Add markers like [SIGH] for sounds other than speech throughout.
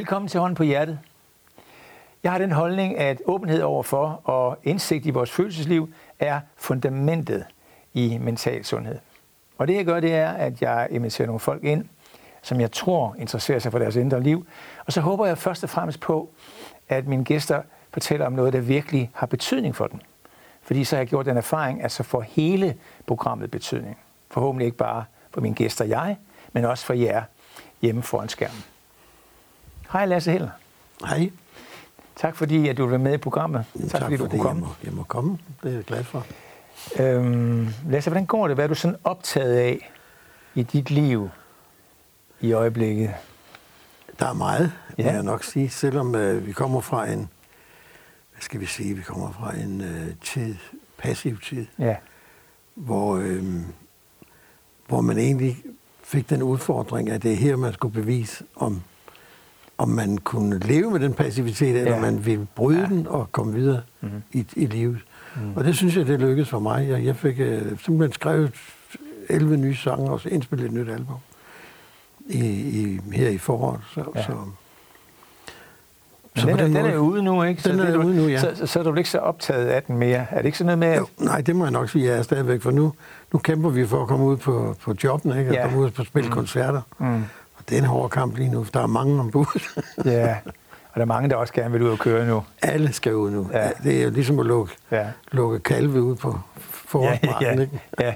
Velkommen til Hånden på Hjertet. Jeg har den holdning, at åbenhed overfor og indsigt i vores følelsesliv er fundamentet i mental sundhed. Og det jeg gør, det er, at jeg inviterer nogle folk ind, som jeg tror interesserer sig for deres indre liv. Og så håber jeg først og fremmest på, at mine gæster fortæller om noget, der virkelig har betydning for dem. Fordi så har jeg gjort den erfaring, at så får hele programmet betydning. Forhåbentlig ikke bare for mine gæster og jeg, men også for jer hjemme foran skærmen. Hej Lasse Heller. Hej. Tak fordi, at du være med i programmet. Tak, tak fordi du kunne komme. Jeg må, jeg må komme. Det er jeg glad for. Øhm, Lasse, hvordan går det? Hvad er du sådan optaget af i dit liv i øjeblikket? Der er meget, ja. vil jeg nok sige. Selvom øh, vi kommer fra en, hvad skal vi sige, vi kommer fra en øh, tid, passiv tid, ja. hvor, øh, hvor man egentlig fik den udfordring, at det er her, man skulle bevise, om om man kunne leve med den passivitet, eller ja. man ville bryde ja. den og komme videre mm-hmm. i, i livet. Mm. Og det synes jeg, det lykkedes for mig. Jeg, jeg fik uh, simpelthen skrevet 11 nye sange og indspillet et nyt album i, i, her i foråret. Så, ja. så, så den, er, den måde, er jo ude nu, ikke? Den så er, er ude nu, ja. Så, så, er du ikke så optaget af den mere. Er det ikke sådan noget med... Jo, nej, det må jeg nok sige, jeg er stadigvæk, for nu, nu kæmper vi for at komme ud på, på jobben, ikke? Og ja. komme ud og spille mm. koncerter. Mm. Det er en hård kamp lige nu, for der er mange ombud. ja, og der er mange, der også gerne vil ud og køre nu. Alle skal ud nu. Ja. Det er jo ligesom at lukke, ja. lukke kalve ud på forårsmarken. Ja, ja, ikke? ja.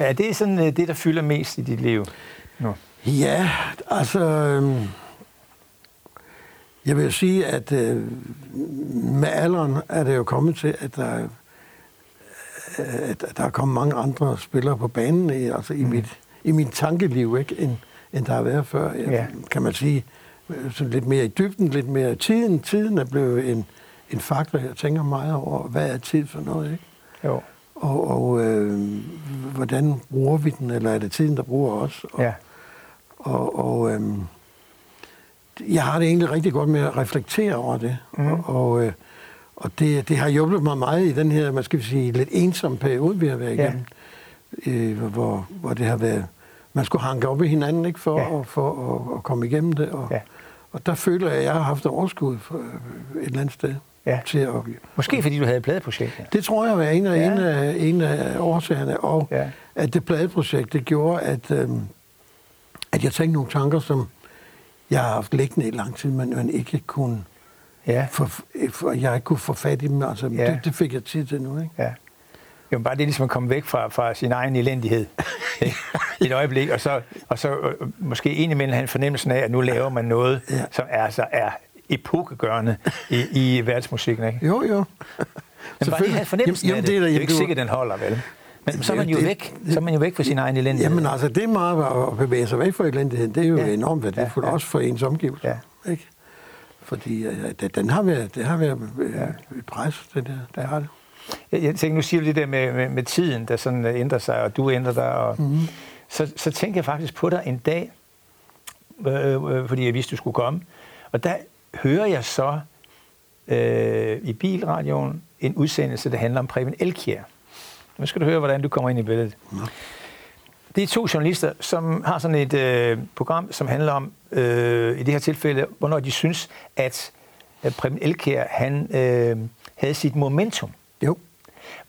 ja, det er sådan øh, det, der fylder mest i dit liv nu. Ja, altså... Øhm, jeg vil sige, at øh, med alderen er det jo kommet til, at der, øh, at der er kommet mange andre spillere på banen, altså i, mm. mit, i mit tankeliv, ikke? End, end der har været før. Ja. Kan man sige, sådan lidt mere i dybden, lidt mere i tiden. Tiden er blevet en, en faktor, jeg tænker meget over, hvad er tid for noget, ikke? Jo. Og, og øh, hvordan bruger vi den, eller er det tiden, der bruger os? Og, ja. og, og øh, jeg har det egentlig rigtig godt med at reflektere over det. Mm. Og, og, øh, og det, det har hjulpet mig meget i den her, man skal sige, lidt ensom periode, vi har været igennem. Ja. Øh, hvor, hvor det har været man skulle hanke op i hinanden, ikke, for, ja. at, for at, at komme igennem det. Og, ja. og der føler jeg, at jeg har haft overskud for øh, et eller andet sted. Ja. Til at, Måske fordi du havde et pladeprojekt. Ja. Det tror jeg var en af, ja. en af, en af årsagerne. Og ja. at det pladeprojekt, det gjorde, at, øhm, at jeg tænkte nogle tanker, som jeg har haft liggende i lang tid, men man ikke kunne ja. for, for, jeg ikke kunne få fat i dem. Altså, ja. det, det fik jeg tid til nu. Ikke? Ja. Jo, bare det er ligesom at komme væk fra, fra sin egen elendighed [LAUGHS] et øjeblik, og så, og så øh, måske indimellem have fornemmelsen af, at nu laver man noget, ja. som er, altså, er epokegørende i, i verdensmusikken. Ikke? Jo, jo. Men bare lige have fornemmelsen jamen, af det. Det er, det er ikke sikkert, den holder, vel? Men så er man jo det, væk. Så er man jo væk fra sin egen elendighed. Jamen altså, det meget at bevæge sig væk fra elendigheden. Det er jo ja. enormt værdifuldt, ja, ja. også for ens omgivelser. Ja. Ikke? Fordi ja, den har været, det har været ja. et pres, det der. Det har det. Jeg, tænker, nu siger du det der med, med, med tiden, der sådan ændrer sig, og du ændrer dig. Og, mm-hmm. så, så tænker jeg faktisk på dig en dag, øh, øh, fordi jeg vidste, du skulle komme. Og der hører jeg så øh, i bilradioen en udsendelse, der handler om Preben Elkjær. Nu skal du høre, hvordan du kommer ind i billedet. Mm. Det er to journalister, som har sådan et øh, program, som handler om, øh, i det her tilfælde, hvornår de synes, at, at Preben Elkjær, han øh, havde sit momentum.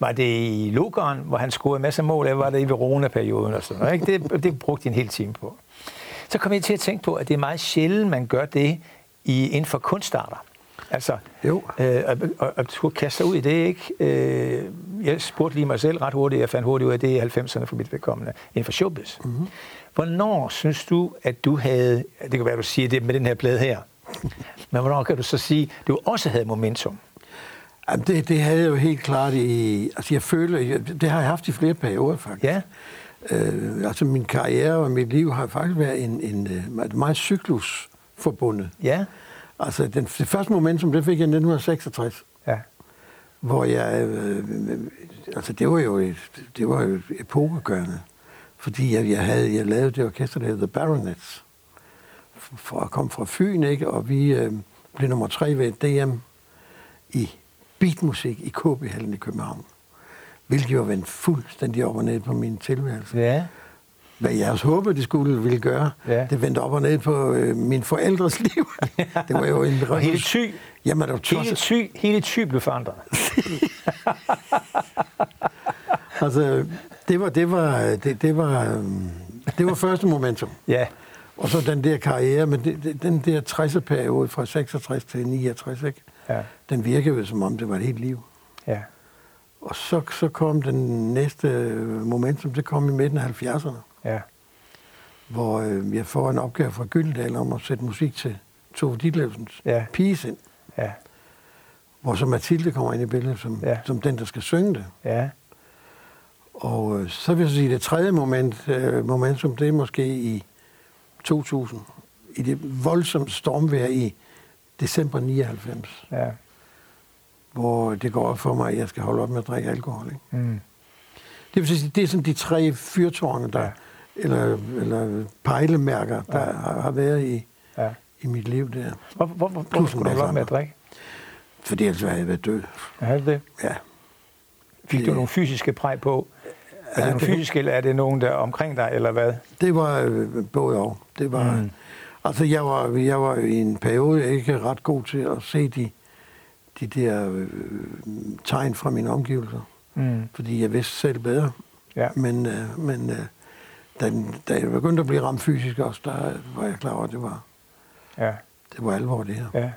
Var det i Lugaren, hvor han scorede masser af mål, eller var det i Verona-perioden? Og sådan noget, ikke? Det, det brugte de en hel time på. Så kom jeg til at tænke på, at det er meget sjældent, man gør det i, inden for kunstarter. Altså, jo. Øh, at, at, at skulle kaste sig ud i det, ikke? Øh, jeg spurgte lige mig selv ret hurtigt, jeg fandt hurtigt ud af, det er 90'erne for mit vedkommende, inden for showbiz. Mm-hmm. Hvornår synes du, at du havde, det kan være, at du siger det med den her plade her, [LAUGHS] men hvornår kan du så sige, at du også havde momentum? Jamen, det, det havde jeg jo helt klart i... Altså, jeg føler... Det har jeg haft i flere perioder, faktisk. Ja. Øh, altså, min karriere og mit liv har faktisk været en, en, en øh, meget cyklus forbundet. Ja. Altså, den, det første moment, som det fik jeg i 1966. Ja. Hvor jeg... Øh, altså, det var jo et, det var jo epokegørende. Fordi jeg, jeg, havde, jeg lavede det orkester, der hedder The Baronets. For at komme fra Fyn, ikke? Og vi øh, blev nummer tre ved DM i beatmusik i KB-hallen i København. Hvilket jo vendte fuldstændig op og ned på min tilværelse. Ja. hvad jeg også håbede, de skulle ville gøre. Ja. Det vendte op og ned på øh, min forældres [LAUGHS] liv. det var jo en... Og [LAUGHS] hele ty, Jamen, det var hele ty, hele ty blev forandret. [LAUGHS] Altså, det var, det var, det, det var, øhm, det var første momentum. Ja, Og så den der karriere, men det, den der 60'er-periode fra 66 til 69, ikke? Ja, den virkede jo som om, det var et helt liv. ja, Og så, så kom den næste momentum, det kom i midten af 70'erne, ja, hvor øh, jeg får en opgave fra Gyldendal om at sætte musik til Tove Ditlevsens Ja. Pigesind, ja, hvor så Mathilde kommer ind i billedet som, Ja. som den, der skal synge det. ja, Og øh, så vil jeg sige, det tredje moment, øh, momentum, det er måske i 2000, i det voldsomme stormvejr i december 99, ja. hvor det går op for mig, at jeg skal holde op med at drikke alkohol. Ikke? Mm. Det vil sige, det er sådan de tre fyrtårne, der, Ja. ja. eller, eller pejlemærker, der ja. har, har været i, ja. i mit liv der. Hvor, hvor, hvor, hvor Plus en skulle du holde op med at drikke? Fordi ellers havde jeg været død. Er det det? Ja. Fik du nogle fysiske præg på? Er det Ja, det- fysiske, eller er det nogen, der er omkring dig, eller hvad? Det var øh, både og. Det var, Mm. Altså, jeg var, jeg var i en periode ikke ret god til at se de, de der øh, tegn fra mine omgivelser. Mm. Fordi jeg vidste selv bedre. Ja. Men, øh, men øh, da, da jeg begyndte at blive ramt fysisk også, der var jeg klar over, at det var, Ja, det var alvor, det her. ja.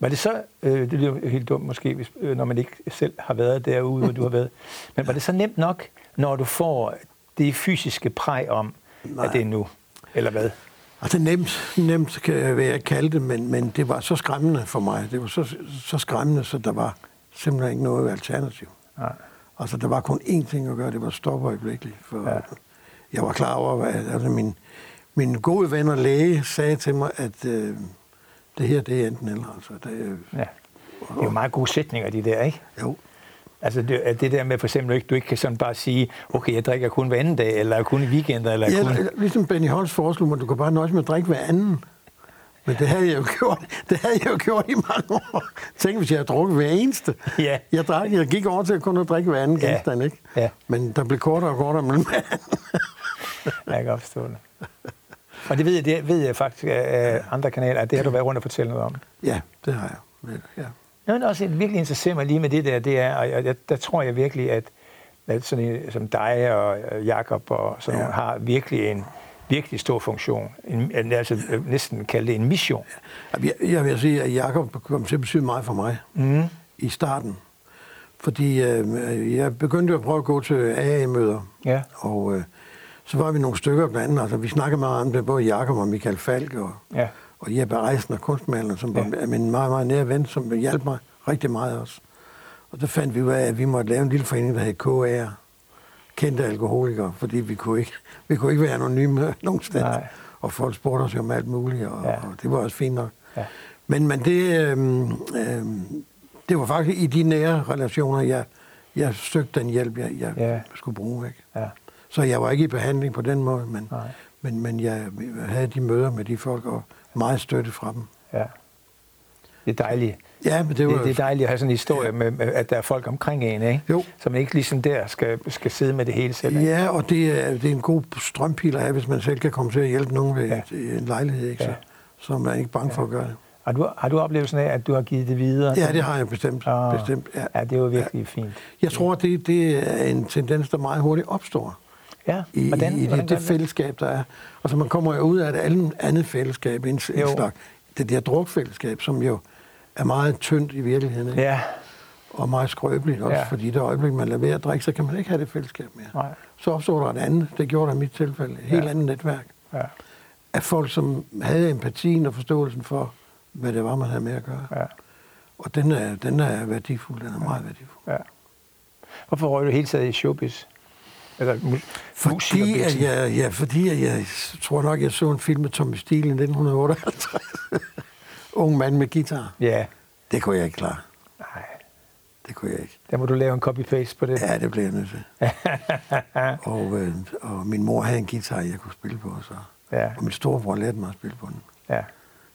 Var det så, øh, det lyder helt dumt måske, hvis, øh, når man ikke selv har været derude, hvor du har været, [LAUGHS] men var det så nemt nok, når du får det fysiske præg om, Nej. at det er nu, eller hvad? Altså nemt, nemt kan jeg kalde det, men, men det var så skræmmende for mig. Det var så, så skræmmende, så der var simpelthen ikke noget alternativ. Nej. Altså, der var kun én ting at gøre, det var at stoppe øjeblikkeligt. For Ja. ja. jeg var klar over, at altså, min, min gode ven og læge sagde til mig, at øh, det her, det er enten eller. Altså, det, øh, Ja. Det er jo meget gode sætninger, de der, ikke? jo, Altså det, at det der med for eksempel, ikke, du ikke kan sådan bare sige, okay, jeg drikker kun hver anden dag, eller kun i weekender, eller ja, kun... ligesom Benny Holst foreslog mig, du kan bare nøjes med at drikke hver anden. Men det havde jeg jo gjort, det havde jeg jo gjort i mange år. Tænk, hvis jeg havde drukket hver eneste. Ja. Jeg, drak, jeg gik over til at kun at drikke hver anden Ja. genstand, ikke? Ja. Men der blev kortere og kortere mellem [LAUGHS] Jeg kan forstå det. Og det ved jeg, det ved jeg faktisk af andre kanaler, at det har du været rundt og fortælle noget om. Ja, det har jeg. Ja. Noget, der også virkelig interesserer mig lige med det der, det er, og jeg, der tror jeg virkelig, at, at sådan en, som dig og Jakob og sådan Ja. ja. har virkelig en virkelig stor funktion. En, altså næsten kalde det en mission. Jeg, jeg vil sige, at Jacob kom til at betyde meget for mig Mm. i starten. Fordi øh, jeg begyndte at prøve at gå til AA-møder, Ja, og øh, så var vi nogle stykker blandt andet. Altså, vi snakkede meget om det, både Jacob og Michael Falk og, ja, og Jeppe Reisen og kunstmaleren, som var Ja. min meget, meget nære ven, som hjalp mig rigtig meget også. Og så fandt vi ud af, at vi måtte lave en lille forening, der hed KR, kendte alkoholikere, fordi vi kunne ikke, vi kunne ikke være anonyme [LAUGHS] nogen sted. Nej. Og folk spurgte os jo om alt muligt, og, ja. og det var også fint nok. ja, Men, men det, øh, øh, det var faktisk i de nære relationer, jeg, jeg søgte den hjælp, jeg, jeg Ja. skulle bruge. Ikke? ja, Så jeg var ikke i behandling på den måde, men, Nej. Men, men jeg havde de møder med de folk, og meget støtte fra dem. ja. Det er dejligt. Ja, men det var... det, det er dejligt at have sådan en historie med, med, at der er folk omkring en, ikke? Jo. Så man ikke ligesom der skal, skal sidde med det hele selv. Ikke? Ja, og det er, det er en god strømpil at have, hvis man selv kan komme til at hjælpe nogen ved Ja. ja. en lejlighed, ikke? Ja. Så, så er man ikke bange for at gøre det. Har, du, har du oplevelsen af, at du har givet det videre? Ja, det har jeg bestemt. Ah, bestemt ja. Ja, det er jo virkelig ja. fint. Jeg tror, det, det er en tendens, der meget hurtigt opstår Ja, i, hvordan, i det, hvordan det fællesskab, der er. Altså, man kommer jo ud af et andet, andet fællesskab, en, en slags, det der drukfællesskab, som jo er meget tyndt i virkeligheden, ikke? Ja, og meget skrøbeligt også, Ja. ja. fordi det øjeblik, man lader være at drikke, så kan man ikke have det fællesskab mere. nej, Så opstår der et andet, det gjorde der i mit tilfælde, et helt Ja. andet netværk ja, af folk, som havde empatien og forståelsen for, hvad det var, man havde med at gøre. ja, Og den er, den er værdifuld, den er meget værdifuld. ja. Hvorfor røg du hele taget i showbiz? Eller mu- Fordi at, jeg, ja, fordi at jeg tror nok, jeg så en film med Tommy Steele i 1958. [LAUGHS] Ung mand med guitar. Ja, Det kunne jeg ikke klare. nej. Det kunne jeg ikke. Der må du lave en copy-paste på det. Ja, det blev jeg nødt til. [LAUGHS] og, øh, og min mor havde en guitar, jeg kunne spille på, så. Ja, Og min storebror lærte mig at spille på den. ja,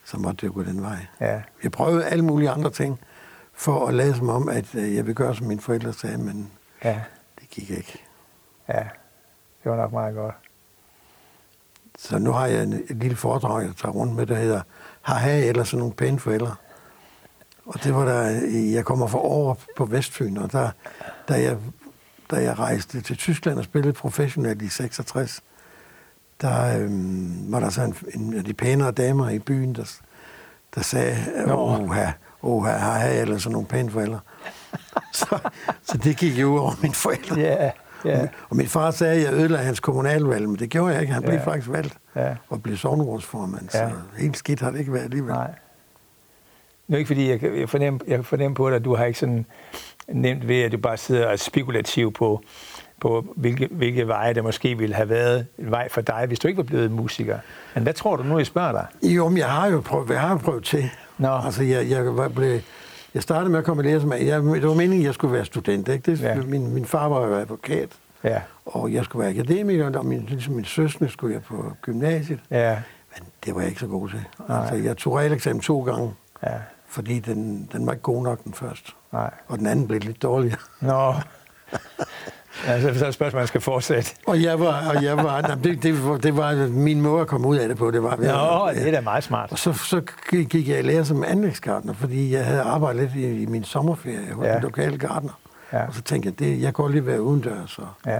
Så måtte det gå den vej. ja, Jeg prøvede alle mulige andre ting, for at lade som om, at øh, jeg vil gøre, som mine forældre sagde, men ja, det gik ikke. Ja. Det var nok meget godt. så nu har jeg en, et lille foredrag, jeg tager rundt med, der hedder Har have eller sådan nogle pæne forældre. Og det var der, jeg kommer fra over på Vestfyn, og der, da, jeg, da jeg rejste til Tyskland og spillede professionelt i 66, der øhm, var der så en, en af de pænere damer i byen, der, der sagde, oha, oha, har jeg eller sådan nogle pæne forældre. [LAUGHS] så, så det gik jo over mine forældre. Ja, ja. Og min far sagde, at jeg ødelagde hans kommunalvalg, men det gjorde jeg ikke. Han blev Ja. faktisk valgt Ja. og blev sovnrådsformand, Ja. så helt skidt har det ikke været alligevel. Nej. Nu er ikke fordi, jeg jeg fornemme, jeg kan fornemme på dig, at du har ikke sådan nemt ved, at du bare sidder og er spekulativ på, på hvilke, hvilke veje der måske ville have været en vej for dig, hvis du ikke var blevet musiker. Men hvad tror du nu, jeg spørger dig? Jo, men jeg har jo prøvet, jeg har prøvet til. Nå. Altså, jeg, jeg, var, blev, jeg startede med at komme i lære som jeg, det var meningen, at jeg skulle være student. Ikke? Det, Ja. min, min far var jo advokat, Ja, og jeg skulle være akademiker, og min, ligesom min søskende skulle jeg på gymnasiet. ja, Men det var jeg ikke så god til. Nej. Altså, jeg tog realeksamen to gange, ja, fordi den, den var ikke god nok den første. nej. Og den anden blev lidt dårligere. Nå. [LAUGHS] Altså, så er det spørgsmål, man skal fortsætte. Og jeg var, og jeg var, nej, det, det, var, det var min måde at komme ud af det på. Det var, Nå, det er da meget smart. Og så, så gik jeg i lære som anlægsgartner, fordi jeg havde arbejdet lidt i, i min sommerferie hos Ja. en lokale gartner. Ja. Og så tænkte jeg, det, jeg kunne godt lige være udendørs. Og, Ja,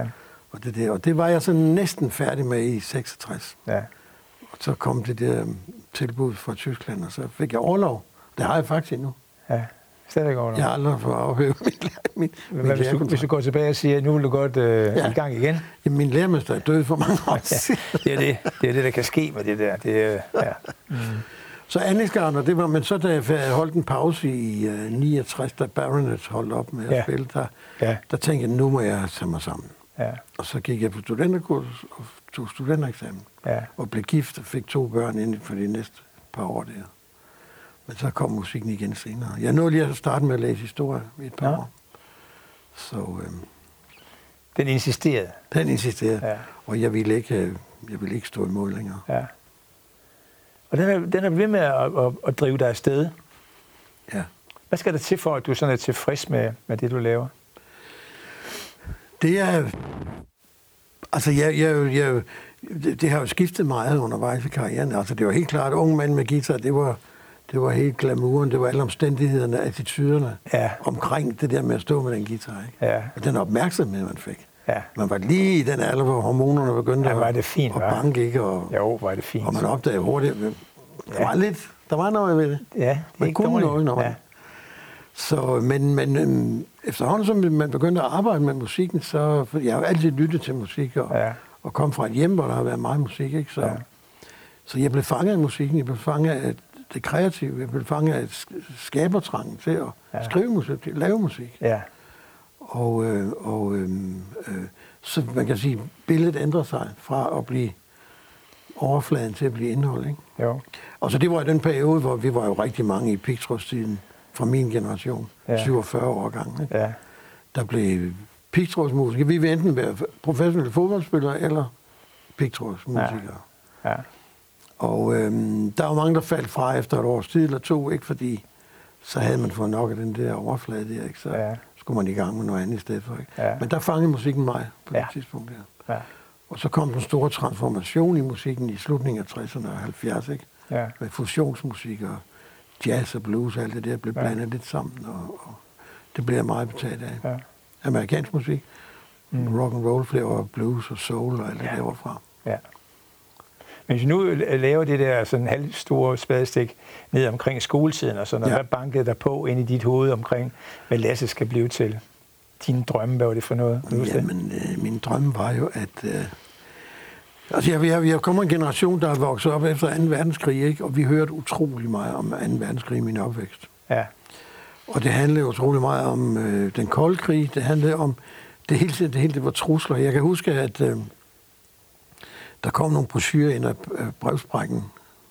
og, det der. og det var jeg så næsten færdig med i 66. ja, Og så kom det der tilbud fra Tyskland, og så fik jeg overlov. Det har jeg faktisk endnu. ja. Stadig over Jeg har aldrig fået afhøvet min, min, min, Men hvis du, hvis du går tilbage og siger, at nu vil du godt øh, Ja. i gang igen. Jamen, min lærermester er død for mange år [LAUGHS] siden. Det er det, det er det, der kan ske med det der. Det er, ja. Så anlægsgartner, det var, men så da jeg holdt en pause i uh, 69, da Baronet holdt op med at Ja. ja. spille, der, Ja. der tænkte jeg, nu må jeg tage mig sammen. Ja, Og så gik jeg på studenterkurs og tog studentereksamen. ja, Og blev gift og fik to børn inden for de næste par år der. Men så kom musikken igen senere. Jeg nåede lige at starte med at læse historie i et par Nå. år. Så øhm, den insisterede. den insisterede. Ja. Og jeg ville, ikke, øh, jeg ville ikke stå imod længere. Ja. Og den er, den er ved med at, at, at drive dig afsted. Ja. Hvad skal der til for, at du sådan er tilfreds med, med det, du laver? Det er... Altså, jeg, jeg, jeg, det, det har jo skiftet meget undervejs i karrieren. Altså, det var helt klart, at unge mand med guitar, det var, det var helt glamouren, det var alle omstændighederne, attityderne Ja. omkring det der med at stå med den guitar. Ikke? Ja, Og den opmærksomhed, man fik. ja. Man var lige i den alder, hvor hormonerne begyndte Ja, var det fint, at hva'? banke, ikke? Og, Jo, er det fint. og man opdagede hurtigt, at der Ja. var lidt, der var noget ved det. Ja, det Man ikke kunne dårligt. noget, når man- Ja. Så, men, men øhm, efterhånden, som man begyndte at arbejde med musikken, så jeg har altid lyttet til musik, og, Ja. og kom fra et hjem, hvor der har været meget musik, ikke? Så, ja. så jeg blev fanget af musikken, jeg blev fanget af det kreative, jeg blev fanget af sk- skabertrangen til at Ja. ja. skrive musik, til at lave musik. Ja, Og, øh, og øh, øh, så man kan sige, billedet ændrer sig fra at blive overfladen til at blive indhold. Ikke? jo. Og så det var i den periode, hvor vi var jo rigtig mange i pigtrådstiden fra min generation, Ja. ja. 47 år gammel. Ikke? Ja, Der blev pigtrådsmusikere. Vi ville enten være professionelle fodboldspillere eller pigtrådsmusikere. ja, Og øhm, der var mange, der faldt fra efter et års tid eller to, ikke fordi så havde man fået nok af den der overflade der, ikke? så Ja. skulle man i gang med noget andet i stedet for. Ikke? Ja. Men der fangede musikken mig på Ja. det tidspunkt der. ja, Og så kom den store transformation i musikken i slutningen af 60'erne og 70'erne, ikke? ja, med fusionsmusik og jazz og blues og alt det der blev Ja. blandet lidt sammen, og, og det blev jeg meget betaget af. ja, Amerikansk musik, Mm. rock and roll, flere og blues og soul og alt det Ja. der fra. ja. Men hvis vi nu laver det der sådan halvstore spadestik ned omkring skoletiden og sådan noget, Ja. hvad bankede der på ind i dit hoved omkring, hvad Lasse skal blive til? Dine drømme, hvad var det for noget? Jamen, øh, min drøm var jo, at... Øh, altså, jeg, jeg, jeg kommer en generation, der er vokset op efter 2. verdenskrig, ikke? og vi hørte utrolig meget om 2. verdenskrig i min opvækst. Ja, Og det handlede utrolig meget om øh, den kolde krig. Det handlede om det hele tiden, det hele det var trusler. Jeg kan huske, at øh, der kom nogle brochurer ind af brevsprækken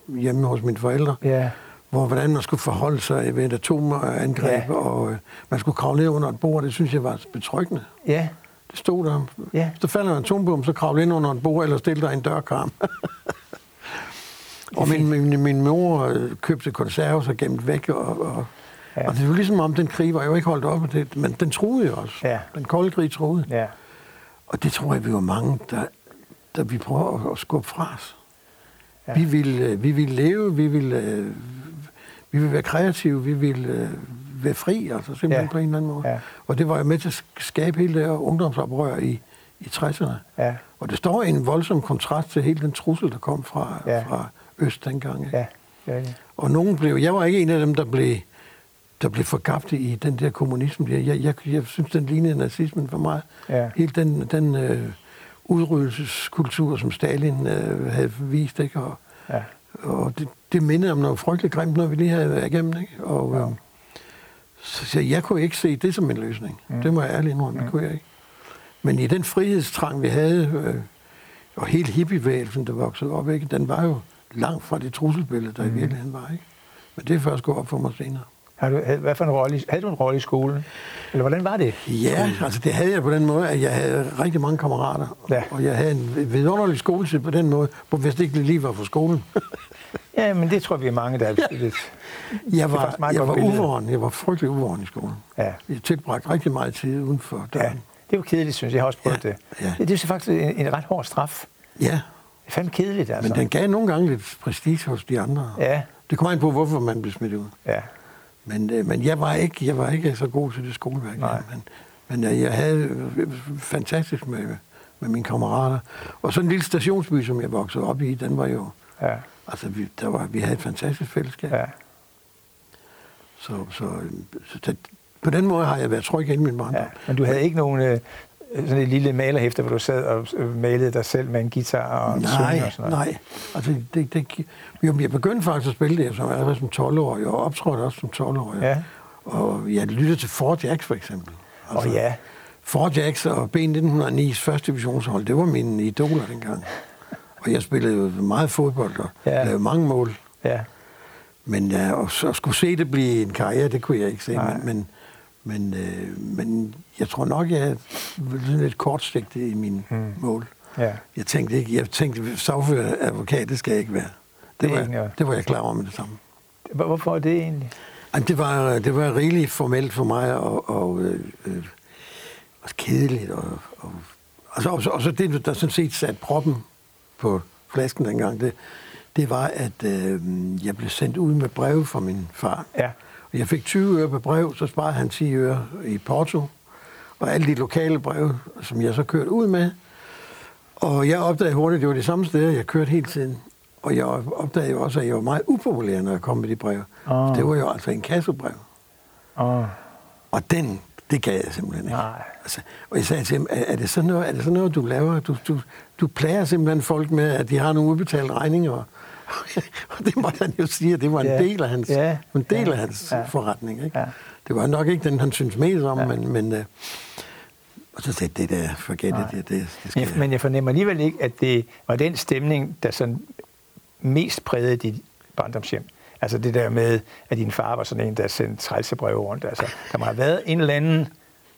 hjemme hos mine forældre, ja, hvor hvordan man skulle forholde sig ved et atomangreb, Ja. og øh, man skulle kravle ned under et bord. Det synes jeg var betryggende. ja, Det stod der. Ja. Så falder en atombom, så kravle ind under et bord, eller stille dig en dørkarm. [LAUGHS] og min, min, min mor øh, købte konserves og gemt væk, og, og. Ja. Og det var ligesom om, den krig var jo ikke holdt op, det, men den troede jo også. Ja. Den kolde krig troede. ja, Og det tror jeg, vi var mange, der, der vi prøver at, skubbe fra os. Ja. Vi, ville, vi ville leve, vi ville, vi ville være kreative, vi ville være fri, altså simpelthen ja. på en eller anden måde. Ja. Og det var jo med til at skabe hele det her ungdomsoprør i, i 60'erne. Ja. Og det står i en voldsom kontrast til hele den trussel, der kom fra, ja. fra Øst dengang. Ja. Ja, ja. Og nogen blev, jeg var ikke en af dem, der blev, der blev forgabte i den der kommunisme. Jeg, jeg, jeg, jeg synes, den lignede nazismen for mig. Ja. Helt den, den øh, udryddelseskultur, som Stalin øh, havde vist, ikke? Og, ja. og det, det mindede om noget frygteligt grimt, når vi lige havde været igennem, ikke? Og, ja. øh, så, så jeg kunne ikke se det som en løsning. Mm. Det må jeg ærligt indrømme, mm. det kunne jeg ikke. Men i den frihedstrang, vi havde, øh, og helt hippievægelsen, der voksede op, ikke? den var jo langt fra det trusselbillede, der mm. i virkeligheden var. Ikke? Men det er først gået op for mig senere. Har du, hvad for en rolle, havde du en rolle i skolen? Eller hvordan var det? Ja, altså det havde jeg på den måde, at jeg havde rigtig mange kammerater. Ja. Og jeg havde en vidunderlig skoletid på den måde, hvor hvis det ikke lige var for skolen. [LAUGHS] ja, men det tror vi er mange, der er lidt... Jeg var, jeg var uvåren. Jeg var frygtelig uvåren i skolen. Ja. Jeg tilbragte rigtig meget tid uden for døren. Ja, det var kedeligt, synes jeg. Jeg har også prøvet ja. det. Ja. Det, det er faktisk en, en ret hård straf. Ja. Det er fandme kedeligt, altså. Men den gav nogle gange lidt prestige hos de andre. Ja. Det kommer an på, hvorfor man blev smidt ud. Ja. Men, øh, men jeg, var ikke, jeg var ikke så god til det skoleværk. Nej. Men, men øh, jeg havde fantastisk med, med mine kammerater. Og så en lille stationsby, som jeg voksede op i, den var jo... Ja. Altså, vi, der var, vi havde et fantastisk fællesskab. Ja. Så, så, så, så på den måde har jeg været tryg i min barndom. Ja, men du havde ikke nogen øh, sådan et lille malerhæfte, hvor du sad og øh, malede dig selv med en guitar og nej, og sådan noget? Nej, altså det, det, jo, jeg begyndte faktisk at spille det, som var som 12-årig, og optrådte også som 12-årig. Ja. Og jeg lyttede til Fort Jacks for eksempel. Altså, oh, ja. Fort Jacks og B1909's første divisionshold, det var mine idoler dengang. Og jeg spillede jo meget fodbold og ja. lavede mange mål. Ja. Men ja, og så skulle se det blive en karriere, det kunne jeg ikke se. Nej. Men, men men, øh, men jeg tror nok, jeg er lidt kortsigtet i min hmm. mål. Ja. Jeg tænkte ikke, jeg tænkte, sagfører advokat, det skal jeg ikke være. Det, det, var, egentlig, det var jeg klar over med det samme. Hvorfor er det egentlig? Jamen, det, var, det var rigeligt formelt for mig, og, og, øh, øh, og kedeligt. Og, og, og, så, og, så, og så det, der sådan set satte proppen på flasken dengang, det, det var, at øh, jeg blev sendt ud med brev fra min far. Ja jeg fik 20 øre på brev, så sparede han 10 øre i Porto. Og alle de lokale brev, som jeg så kørte ud med. Og jeg opdagede hurtigt, at det var det samme sted, jeg kørte hele tiden. Og jeg opdagede også, at jeg var meget upopulær, når jeg kom med de brev. Oh. Det var jo altså en kassobrev. Oh. Og den, det gav jeg simpelthen ikke. Nej. Altså, og jeg sagde til ham, er, er, det sådan noget, er det sådan noget, du laver? Du, du, du plager simpelthen folk med, at de har nogle udbetalte regninger, og [LAUGHS] det må han jo sige, at det var en ja. del af hans, ja. en del af hans ja. forretning. Ikke? Ja. Det var nok ikke den, han synes mest om, ja. men, men uh, og så sagde det der, forget det, det, det skal jeg, Men jeg fornemmer alligevel ikke, at det var den stemning, der sådan mest prægede dit barndomshjem. Altså det der med, at din far var sådan en, der sendte trælsebrev rundt. Altså, der må have været en eller anden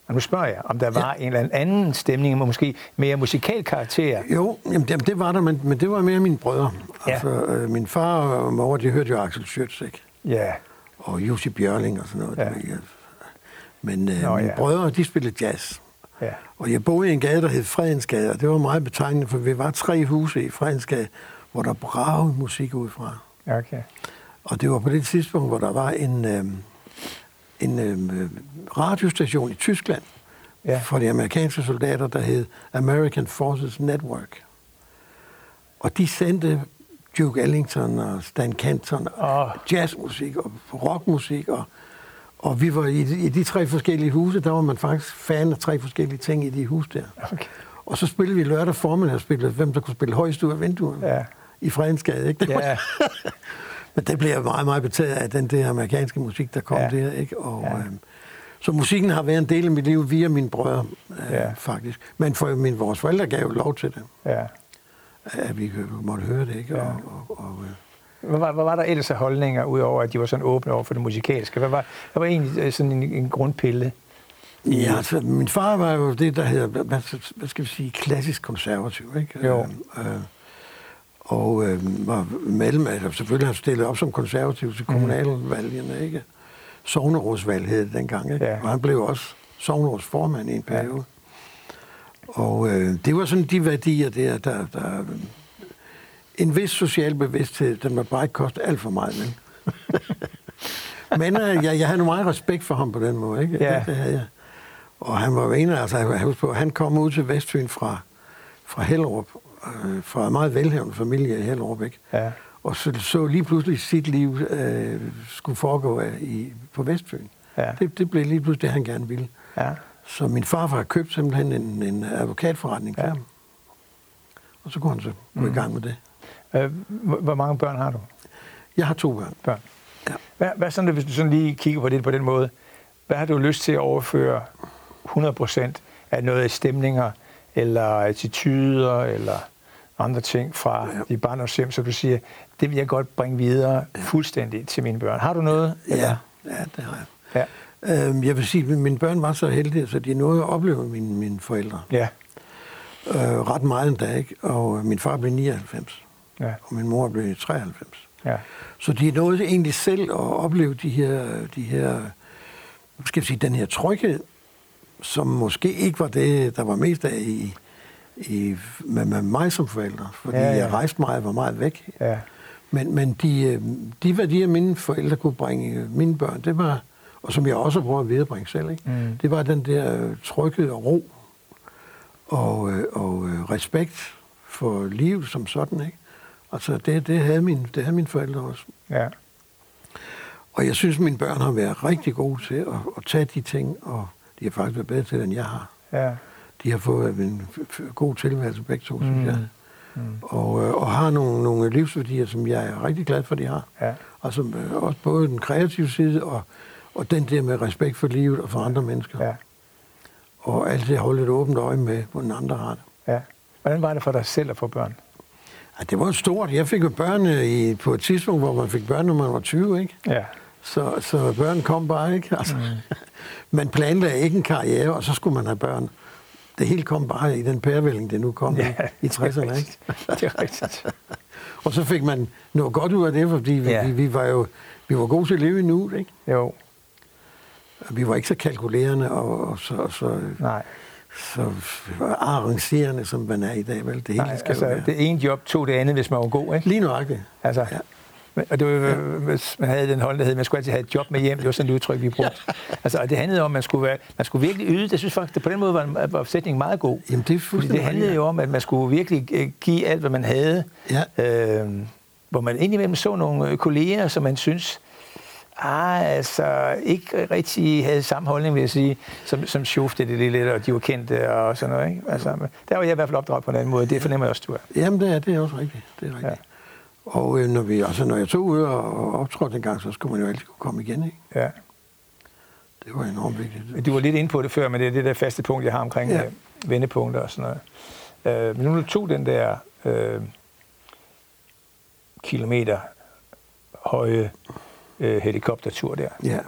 og nu spørger jeg, om der var ja. en eller anden stemning, måske mere musikal karakter? Jo, jamen det, det var der, men, men det var mere mine brødre. Ja. Altså, øh, min far og mor, de hørte jo Axel Schütz, ikke? Ja. Og Jussi Bjørling og sådan noget. Ja. Der, men øh, Nå, mine ja. brødre, de spillede jazz. Ja. Og jeg boede i en gade, der hed Fredensgade, og det var meget betegnende, for vi var tre huse i Fredensgade, hvor der bragede musik ud fra. Okay. Og det var på det tidspunkt, hvor der var en... Øh, en øh, radiostation i Tyskland ja. for de amerikanske soldater, der hed American Forces Network. Og de sendte Duke Ellington og Stan Kenton og oh. jazzmusik og rockmusik. Og, og vi var i, i de tre forskellige huse, der var man faktisk fan af tre forskellige ting i de huse der. Okay. Og så spillede vi lørdag formiddag spillede, hvem der kunne spille højst ud af vinduerne. Ja. I Fredensgade, ikke? Det ja. [LAUGHS] Men det blev meget, meget betaget af den der amerikanske musik, der kom ja. der, ikke? Og, ja. øhm, så musikken har været en del af mit liv via mine brødre, øh, ja. faktisk. Men for min, vores forældre gav jo lov til det. Ja. At vi måtte høre det, ikke? Ja. Og, og, og, øh. hvad, var, hvad var der ellers af holdninger, udover at de var sådan åbne over for det musikalske? Hvad var, hvad var egentlig øh, sådan en, en grundpille? Ja, altså, min far var jo det, der hedder, hvad, hvad skal vi sige, klassisk konservativ, ikke? Jo. Øh, øh, og øh, var medlem af, selvfølgelig har stillet op som konservativ til mhm. kommunalvalgene, ikke? Sognerådsvalg hed det dengang, ikke? Ja. Og han blev også sognerådsformand i en periode. Og øh, det var sådan de værdier der, der, der en vis social bevidsthed, den må bare ikke koste alt for meget. Men, [LAUGHS] men øh, jeg, jeg havde nu meget respekt for ham på den måde. Ikke? Ja. Det, det havde jeg. Og han var en af, altså, jeg på, han kom ud til Vestfyn fra, fra Hellerup, øh, fra en meget velhavende familie i Hellerup, ikke? Ja. Og så, så lige pludselig sit liv øh, skulle foregå af, i, på Vestfyn. Ja. Det, det blev lige pludselig det, han gerne ville. Ja. Så min farfar har købt simpelthen en, en advokatforretning for Ja. ham. Og så kunne han så gå mm. i gang med det. Øh, hvor mange børn har du? Jeg har to børn. Børn. Ja. Hvad, hvad sådan, hvis du sådan lige kigger på det på den måde, hvad har du lyst til at overføre 100% af noget af stemninger, eller attituder, eller andre ting fra Ja. ja. dit barndomshjem, så du siger, det vil jeg godt bringe videre fuldstændig til mine børn. Har du noget? Ja, ja det har jeg. Ja. Øhm, jeg vil sige, at mine børn var så heldige, så de nåede at opleve mine, mine forældre. Ja. Øh, ret meget endda, ikke? Og øh, min far blev 99, Ja. og min mor blev 93. Ja. Så de nåede egentlig selv at opleve de her, de her skal jeg sige, den her tryghed, som måske ikke var det, der var mest af i, i, med, med mig som forælder, fordi Ja, ja, jeg rejste meget og var meget væk. Ja. Men, men de, øh, de værdier, mine forældre kunne bringe mine børn, det var, og som jeg også prøver at viderebringe selv, ikke? Mm. det var den der øh, tryghed og ro og, øh, og respekt for livet som sådan. Ikke? Altså det, det, havde mine, det havde mine forældre også. Ja. Og jeg synes, mine børn har været rigtig gode til at, at tage de ting, og de har faktisk været bedre til det, end jeg har. Ja. De har fået en god tilværelse begge to, synes Mm. jeg. Mm. Og, øh, og har nogle, nogle livsværdier, som jeg er rigtig glad for, de har. Ja. Altså øh, også både den kreative side, og, og den der med respekt for livet og for andre mennesker. Ja. Og altid holde et åbent øje med, hvordan andre har det. ja. Hvordan var det for dig selv at få børn? Ja, det var stort. Jeg fik jo børn øh, i, på et tidspunkt, hvor man fik børn, når man var 20, ikke? Ja. Så, så børn kom bare, ikke? Altså, mm. [LAUGHS] man planlagde ikke en karriere, og så skulle man have børn. Det hele kom bare i den pærevælling, det nu kom ja, i, i 60'erne, ikke? [LAUGHS] Det er rigtigt. [LAUGHS] Og så fik man noget godt ud af det, fordi vi, Ja. vi, vi var jo vi var gode til at leve i nuet, ikke? Jo. Vi var ikke så kalkulerende og, og så, så, Nej. så arrangerende, som man er i dag, vel? Det hele Nej, skal altså, være. det ene job tog det andet, hvis man var god, ikke? Lige nøjagtigt. Altså, Ja. Men- og det var, ja. hvis man havde den hold, der hed, man skulle altid have et job med hjem. Det var sådan et udtryk, vi brugte. Altså, og det handlede om, at man skulle, være, man skulle virkelig yde. Det synes faktisk, på den måde var, var sætningen meget god. Jamen, det er det handlede rigtigt. jo om, at man skulle virkelig øh, give alt, hvad man havde. Ja. Øh, hvor man indimellem så nogle øh, kolleger, som man synes, ah, altså, ikke rigtig havde samme holdning, vil jeg sige, som, som sjofte det lidt, og de var kendte og sådan noget. Ikke? Altså, der var jeg i hvert fald opdraget på en anden måde. Det fornemmer jeg også, du er. Jamen, det er, det er også rigtigt. Det er rigtigt. Ja. Og øh, når, vi, altså, når jeg tog ud og optrådte en gang, så skulle man jo altid kunne komme igen, ikke? Ja. Det var enormt vigtigt. Du var lidt inde på det før, men det er det der faste punkt, jeg har omkring ja. Øh, vendepunkter og sådan noget. Øh, men nu du tog den der øh, kilometer høje øh, helikoptertur der, Ja.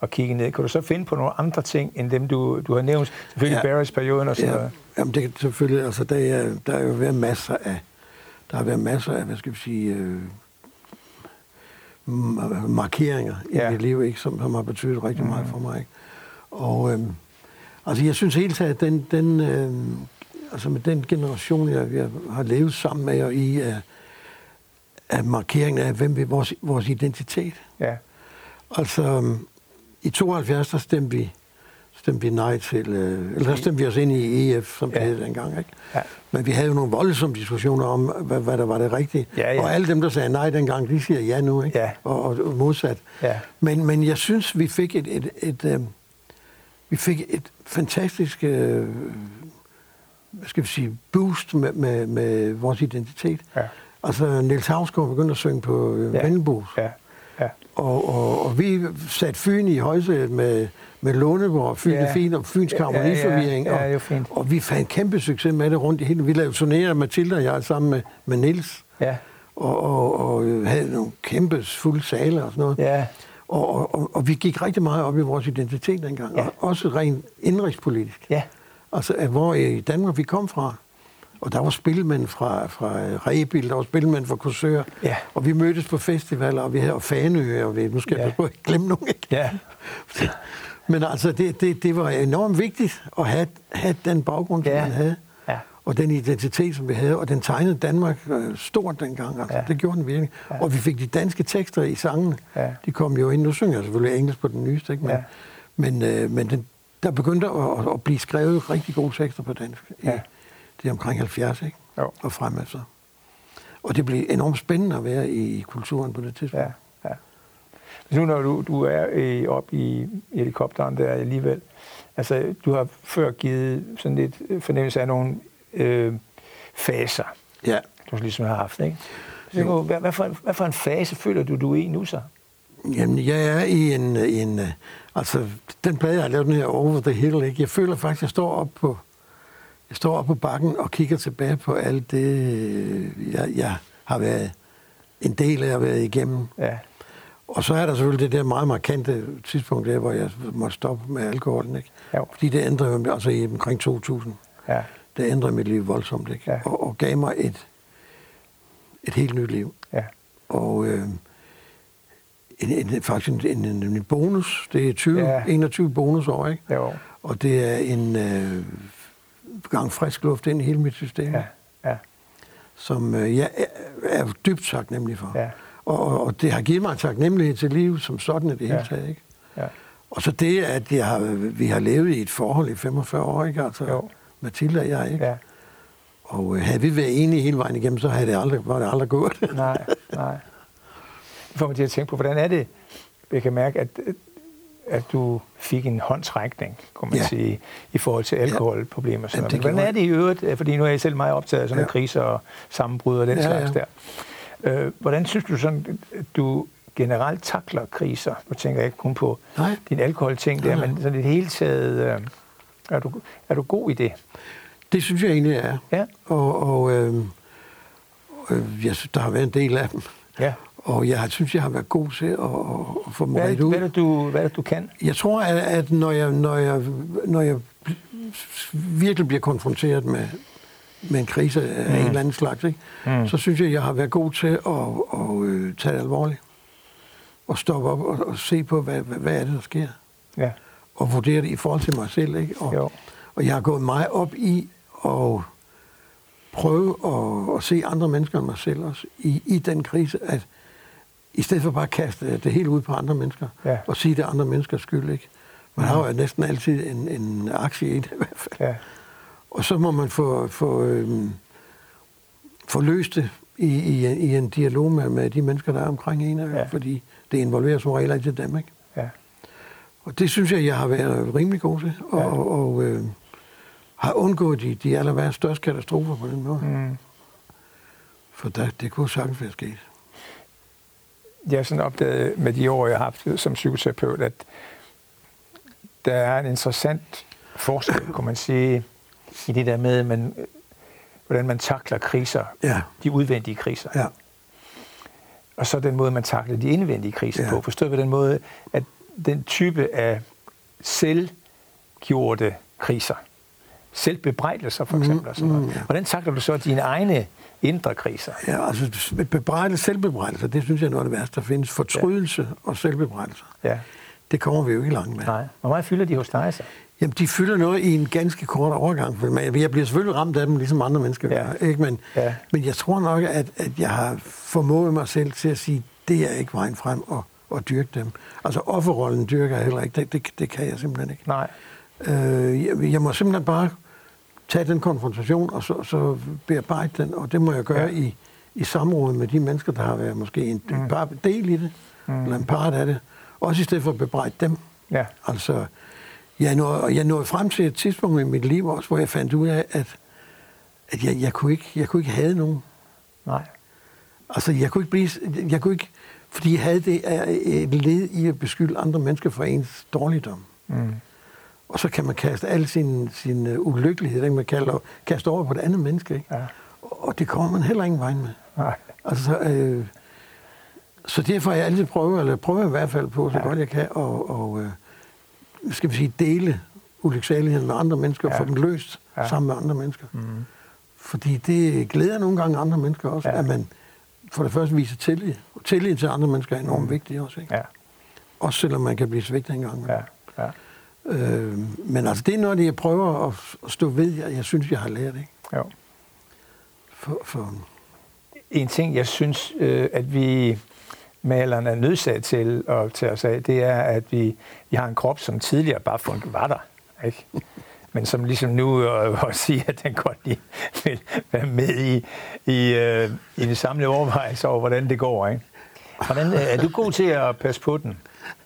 og kigge ned, kan du så finde på nogle andre ting, end dem, du, du har nævnt? Selvfølgelig ja. Barris-perioden og sådan ja. noget. Jamen, det kan selvfølgelig, altså, der er, der er jo været masser af, der har været masser af, hvad skal vi sige, øh, markeringer Ja. i mit liv, ikke, som, som har betydet rigtig meget for mig. Ikke? Og øhm, altså, jeg synes helt taget, at den, den, øhm, altså med den generation, jeg, jeg har levet sammen med og i, af, af markeringen af, hvem vi, vores, vores identitet. Ja. Altså, øhm, i 72, der stemte vi, stemte vi nej til, øh, eller der stemte vi os ind i EF, som det Ja. hed dengang, ikke? Ja. Men vi havde jo nogle voldsomme diskussioner om, hvad, hvad der var det rigtige. Ja, ja. Og alle dem, der sagde nej dengang, de siger ja nu, ikke? Ja. Og, og, modsat. Ja. Men, men jeg synes, vi fik et, et, et, et, vi fik et fantastisk øh, hvad skal vi sige, boost med, med, med vores identitet. Ja. Altså, Niels Havsgaard begyndte at synge på øh, ja. Vennebos. Ja. Ja. Og, og, og vi satte Fyn i højsædet med, med Låneborg, Fyn Ja. ja. Og Fyns Ja, ja, Harmoniforvirring. ja, ja, er jo og, og vi fandt kæmpe succes med det rundt i hele. Vi lavede turnéer, Mathilde og jeg, sammen med, med Nils. Ja. Og, og, og øh, havde nogle kæmpe fulde sale og sådan noget. Ja. Og, og, og, vi gik rigtig meget op i vores identitet dengang. Ja. Ja. Og også rent indrigspolitisk. Ja. Altså, hvor i Danmark vi kom fra. Og der var spilmænd fra, fra Rebil, der var spilmænd fra Korsør. Ja. Og vi mødtes på festivaler, og vi havde og Fanø, og vi, nu skal Ja. jeg ikke glemme nogen. Ikke? Ja. [LAUGHS] Men altså, det, det, det var enormt vigtigt at have, have den baggrund, som Ja. man havde. Ja. og den identitet, som vi havde, og den tegnede Danmark øh, stort dengang. Altså, ja. Det gjorde den virkelig. Ja. Og vi fik de danske tekster i sangen. Ja. De kom jo ind. Nu synger jeg selvfølgelig engelsk på den nyeste, ikke? Men, ja. men, øh, men den, der begyndte at, at blive skrevet rigtig gode tekster på dansk. Ja. I, det er omkring 70, ikke? Jo. Og frem altså. Og det blev enormt spændende at være i kulturen på det tidspunkt. Ja. Nu når du, du er op i helikopteren der alligevel, altså du har før givet sådan lidt fornemmelse af nogle øh, faser, ja. du ligesom har haft, ikke? Så, hvad, hvad, for, hvad for en fase føler du, du er i nu så? Jamen, jeg er i en, en altså, den plade, jeg har lavet den her Over the Hill, ikke? jeg føler faktisk, at jeg står op på, jeg står op på bakken og kigger tilbage på alt det, jeg, jeg har været en del af at være igennem. Ja. Og så er der selvfølgelig det der meget markante tidspunkt der, hvor jeg måtte stoppe med alkoholen. Ikke? Fordi det ændrede mig, altså i omkring 2000. Ja. Det ændrede mit liv voldsomt, ikke? Ja. Og, og gav mig et, et helt nyt liv. Ja. Og øh, en, en, faktisk en, en, en bonus, det er 20, ja. 21 bonusår, ikke? Jo. Og det er en øh, gang frisk luft ind i hele mit system. Ja. Ja. Som øh, jeg er, er dybt taknemmelig for. Ja. Og, og det har givet mig en taknemmelighed til livet som sådan i det hele taget, ikke? Ja. Og så det, at jeg har, vi har levet i et forhold i 45 år, ikke? Altså, jo. Mathilde og jeg, ikke? Ja. Og øh, havde vi været enige hele vejen igennem, så havde det aldrig, var det aldrig gået. [LAUGHS] nej, nej. Det får mig til at tænke på, hvordan er det, jeg kan mærke, at, at du fik en håndsrækning, kunne man ja. sige, i forhold til alkoholproblemer. Ja. Jamen, hvordan er det i øvrigt? Fordi nu er jeg selv meget optaget af sådan ja. kriser og sammenbrud og den ja, slags ja. der. Øh, hvordan synes du sådan, du generelt takler kriser? Nu tænker jeg ikke kun på Nej. din alkoholting der, Nej. men sådan det hele taget, øh, er, du, er du god i det? Det synes jeg egentlig er. Ja. Og, og øh, øh, jeg synes, der har været en del af dem. Ja. Og jeg synes, jeg har været god til at, at få mig ud. Hvad er, det, du, hvad er det, du kan? Jeg tror, at, at når, jeg, når, jeg, når jeg virkelig bliver konfronteret med, med en krise af mm. en eller anden slags, ikke? Mm. så synes jeg, jeg har været god til at, at, at, at tage det alvorligt. Og stoppe op og, og se på, hvad, hvad, er det, der sker. Ja. Og vurdere det i forhold til mig selv. Ikke? Og, jo. og jeg har gået meget op i at prøve at, at se andre mennesker end mig selv også i, i den krise, at i stedet for bare at kaste det helt ud på andre mennesker, ja. og sige, det er andre menneskers skyld. Ikke? Man har jo næsten altid en, en aktie i det i hvert fald. Ja. Og så må man få, få, øhm, få løst det i, i, i en dialog med, med de mennesker, der er omkring en, ja. fordi det involverer som regel ikke dem. Ikke? Ja. Og det synes jeg, jeg har været rimelig god til, og, ja. og, og øh, har undgået de, de aller værste største katastrofer på den måde. Mm. For der, det kunne sagtens være sket. Jeg har sådan opdaget med de år, jeg har haft som psykoterapeut, at der er en interessant forskel, kunne man sige, i det der med, man, hvordan man takler kriser, ja. de udvendige kriser. Ja. Og så den måde, man takler de indvendige kriser ja. på. Forstået på den måde, at den type af selvgjorte kriser, selvbebrejdelser for eksempel, mm, og sådan noget. Mm, hvordan takler du så dine egne indre kriser? Ja, altså bebrejdelse, selvbebrejdelser, det synes jeg er noget af det værste, der findes. Fortrydelse ja. og selvbebrejdelser. Ja. Det kommer vi jo ikke langt med. Nej. Hvor meget fylder de hos dig så? Jamen, de fylder noget i en ganske kort overgang. Jeg bliver selvfølgelig ramt af dem, ligesom andre mennesker ja. gør. Ikke? Men, ja. men jeg tror nok, at, at jeg har formået mig selv til at sige, det er ikke vejen frem og, og dyrke dem. Altså offerrollen dyrker jeg heller ikke. Det, det, det kan jeg simpelthen ikke. Nej. Øh, jeg, jeg må simpelthen bare tage den konfrontation og så, så bearbejde den, og det må jeg gøre ja. i, i samråd med de mennesker, der har været måske en, mm. bare del i det, mm. eller en part af det. Også i stedet for at bebrejde dem. Ja. Altså, jeg nåede, jeg nåede frem til et tidspunkt i mit liv også, hvor jeg fandt ud af, at, at jeg, jeg, kunne ikke, jeg kunne ikke have nogen. Nej. Altså, jeg kunne ikke blive... Jeg kunne ikke, fordi jeg havde det et led i at beskylde andre mennesker for ens dårligdom. Mm. Og så kan man kaste al sin, sin uh, ulykkelighed, den man kalder, kaste over på et andet menneske. Ikke? Ja. Og det kommer man heller ingen vej med. Nej. Altså, øh, så derfor har jeg altid prøvet, eller prøver i hvert fald på, så ja. godt jeg kan, og, og øh, skal vi sige, dele ulyksaligheden med andre mennesker, ja. og få dem løst ja. sammen med andre mennesker. Mm. Fordi det glæder nogle gange andre mennesker også, ja. at man for det første viser tillid. Og tillid til andre mennesker er enormt mm. vigtigt også. Ikke? Ja. Også selvom man kan blive svigtet engang. Ja. Ja. Øh, men altså, det er noget, jeg prøver at stå ved, jeg, jeg synes, jeg har lært. Ikke? Jo. For, for, En ting, jeg synes, øh, at vi malerne er nødsat til at tage os af, det er, at vi, vi har en krop, som tidligere bare fun- var der. Ikke? Men som ligesom nu øh, også siger, at den godt lige vil være med i, i, øh, i det samlede overvejelse over, hvordan det går. Ikke? Hvordan, øh, er du god til at passe på den,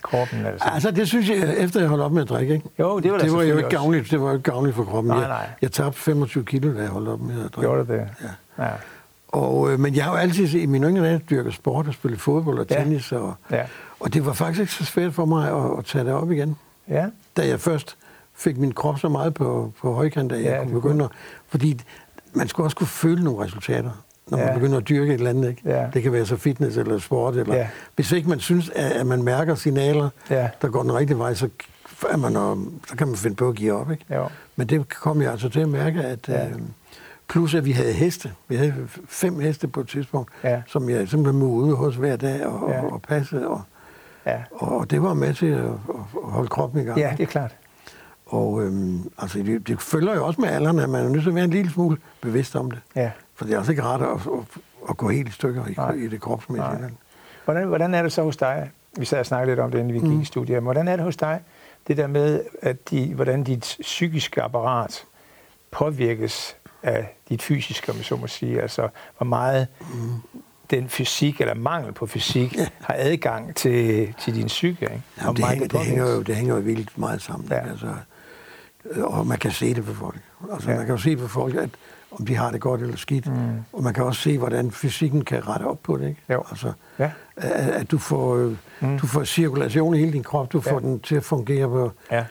kroppen? Altså? altså, det synes jeg, efter jeg holdt op med at drikke, ikke? Jo, det var det var jo ikke gavnligt, det var jo ikke gavnligt for kroppen. Nej, jeg, nej. jeg tabte 25 kilo, da jeg holdt op med at drikke. Gjorde det? Ja. Ja. Og, øh, men jeg har jo altid i mine yngre dage dyrket sport og spillet fodbold og Ja. tennis. Og, Ja. og det var faktisk ikke så svært for mig at, at tage det op igen. ja. Da jeg først fik min krop så meget på, på højkant, at jeg Ja, kunne begynde at... Fordi man skulle også kunne føle nogle resultater, når man Ja. begynder at dyrke et eller andet. Ikke? Ja. Det kan være så fitness eller sport. Eller, Ja. Hvis ikke man synes, at, at man mærker signaler, Ja. der går den rigtige vej, så, er man, om- så kan man finde på at give op. Ikke? Jo. Men det kom jeg altså til at mærke, at Ja. ja. øh, plus at vi havde heste. Vi havde fem heste på et tidspunkt, Ja. som jeg simpelthen må ude hos hver dag og, Ja. og passe. Og, Ja. og det var med til at, at holde kroppen i gang. ja, det er klart. Og øhm, altså, det, det følger jo også med alderen, at man er nødt til at være en lille smule bevidst om det. Ja. For det er altså ikke rart at, at, at gå helt i stykker Nej. i, i det kropsmæssige. Nej. Hvordan, hvordan er det så hos dig? Vi sad og snakkede lidt om det, inden vi gik Mm. i studiet. Hvordan er det hos dig, det der med, at de, hvordan dit psykiske apparat påvirkes af dit fysiske, om jeg så må sige? Altså, hvor meget Mm. den fysik, eller mangel på fysik, Ja. har adgang til, til din psyke, ikke? Jamen, det, hænger, det, hænger jo, det hænger jo vildt meget sammen. Ja. Altså, og man kan se det på folk. Altså, Ja. Man kan jo se på folk, at, om de har det godt eller skidt. Mm. Og man kan også se, hvordan fysikken kan rette op på det. Ikke? Jo. Altså, Ja. at, at du, får, øh, Mm. du får cirkulation i hele din krop. Du får Ja. den til at fungere på... Ja.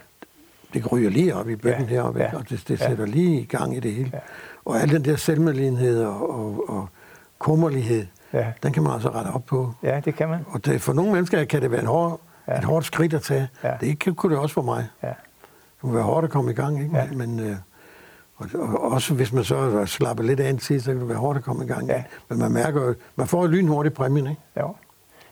Det ryger lige op i bøtten Ja. deroppe, Ja. og det, det Ja. sætter lige i gang i det hele. Ja. Og al den der selvmedlidenhed og, og, og kummerlighed, Ja. den kan man altså rette op på. ja, det kan man. Og det, for nogle mennesker kan det være en hård, Ja. ja. et hårdt skridt at tage. Ja. Ja. Det kan, kunne det også for mig. Ja. Det kunne være hårdt at komme i gang, ikke? Ja. Men, øh, og, og, også hvis man så slapper lidt af en tid, så kan det være hårdt at komme i gang. Ja. Men man mærker man får jo lynhurtigt præmien, ikke? Jo.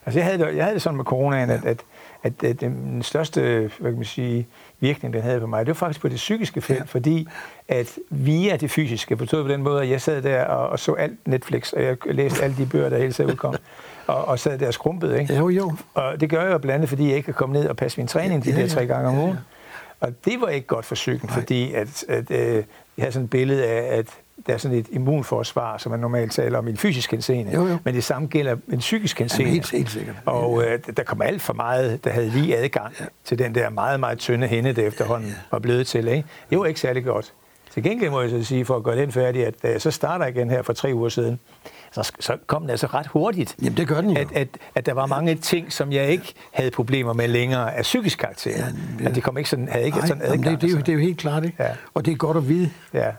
Altså jeg havde det, jeg havde det sådan med coronaen, at, at, at, at den største hvad kan man sige, virkning, den havde på mig, det var faktisk på det psykiske felt, ja. Ja. fordi at via det fysiske, forstået på den måde, at jeg sad der og, og så alt Netflix, og jeg læste alle de bøger, der hele tiden udkom, [LAUGHS] og, og sad der og skrumpede, ikke? Jo, jo. Og det gør jeg jo blandt andet, fordi jeg ikke kan komme ned og passe min træning de Ja, der ja. tre gange om Ja, ja. ugen. Og det var ikke godt for psyken, Nej. fordi at, at, øh, jeg havde sådan et billede af, at der er sådan et immunforsvar, som man normalt taler om i en fysisk henseende. Jo, jo. Men det samme gælder en psykisk Jamen, henseende. helt, helt sikkert. Og øh, der kom alt for meget, der havde lige adgang ja. Ja. til den der meget, meget tynde hende, der efterhånden ja. Ja. var blevet til. Ikke? Det var ikke særlig godt. Til gengæld må jeg så sige, for at gøre den færdig, at da jeg så starter igen her for tre uger siden, så, så kom den altså ret hurtigt. Jamen, det gør den jo. At, at, at der var mange ting, som jeg ikke havde problemer med længere af psykisk karakter. Ja, Ja, ja. ja. At det kom ikke sådan, havde ikke Nej, sådan jamen, adgang. det, det, er jo, altså. det er jo helt klart, ikke? Ja. Og det er godt at vide. Ja,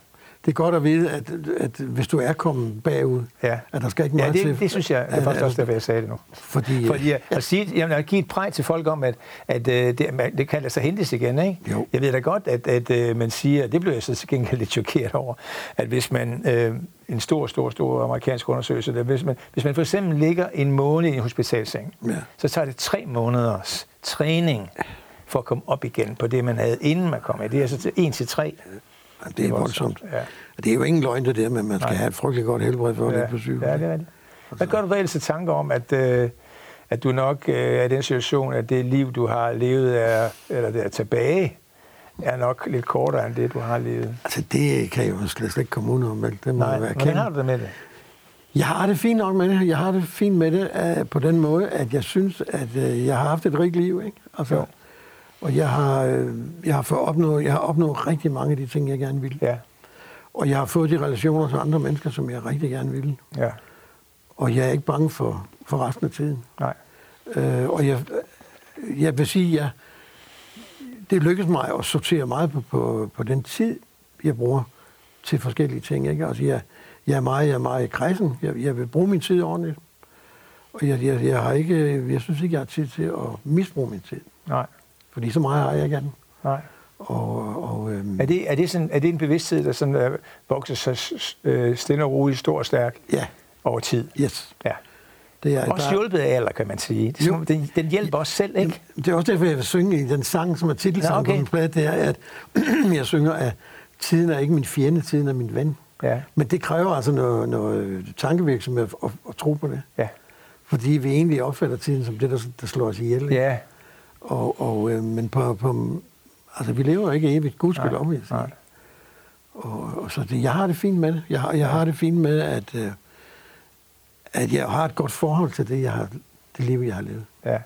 Det er godt at vide, at, at hvis du er kommet bagud, ja. at der skal ikke ja meget det, til. det synes jeg, det er at- faktisk at- også derfor, jeg sagde det nu. Fordi, Fordi at, at, sige, jamen, at give et præg til folk om, at, at øh, det, man- det kan lade sig hentes igen. Ikke? Jo. Jeg ved da godt, at, at øh, man siger, det blev jeg så til gengæld lidt chokeret over, at hvis man, øh, en stor, stor, stor amerikansk undersøgelse, der, hvis, man, hvis man for eksempel ligger en måned i en hospitalseng, Ja. så tager det tre måneders træning for at komme op igen på det, man havde, inden man kom i. Det er altså til 1 til 3. Ja, det er voldsomt. Ja. Det er jo ingen løgn det der, men man skal Nej. have et frygteligt godt helbred for at ligge på syg. Ja, det er rigtigt. Hvad gør du reelt til tanker om, at, øh, at du nok øh, er i den situation, at det liv, du har levet, er, eller det er tilbage, er nok lidt kortere end det, du har levet? Altså, det kan jeg jo slet, ikke komme udenom? Det må Nej, være hvordan har du det med det? Jeg har det fint nok med det. Jeg har det fint med det uh, på den måde, at jeg synes, at uh, jeg har haft et rigt liv, ikke? Altså, Jo. Og jeg har, uh, jeg, har opnået, jeg har opnået rigtig mange af de ting, jeg gerne ville. Ja, Og jeg har fået de relationer til andre mennesker, som jeg rigtig gerne ville. ja, Og jeg er ikke bange for, for resten af tiden. nej, Øh, og jeg, jeg vil sige, at det lykkedes mig at sortere meget på, på, på den tid, jeg bruger til forskellige ting. Ikke? Altså, jeg, jeg, er meget, jeg er meget kredsen. Jeg, jeg vil bruge min tid ordentligt. Og jeg, jeg, jeg, har ikke, jeg synes ikke, jeg har tid til at misbruge min tid. nej, Fordi så meget har jeg ikke af den. nej. Og, og, øhm, Er det, er det, sådan, er det en bevidsthed, der sådan, øh, vokser sig øh, stille og roligt, stor og stærk ja, over tid? yes. Ja. Det er, Også der- hjulpet af alder, kan man sige. Det Jo. den, den hjælper os selv, ikke? Det er også derfor, jeg vil synge i den sang, som er titelsang Nå, okay. på plade, det er, at [CLEARS THROAT] jeg synger, at tiden er ikke min fjende, tiden er min ven. Ja. Men det kræver altså noget, noget tankevirksomhed at, at tro på det. Ja. Fordi vi egentlig opfatter tiden som det, der, der slår os ihjel. ikke? Ja. Og, og, øh, men på, på, altså, vi lever ikke evigt. Gud skal lov, nej. Og, og så det, jeg har det fint med det. Jeg har, jeg har det fint med, at, øh, at jeg har et godt forhold til det, jeg har, det liv, jeg har levet. Ja.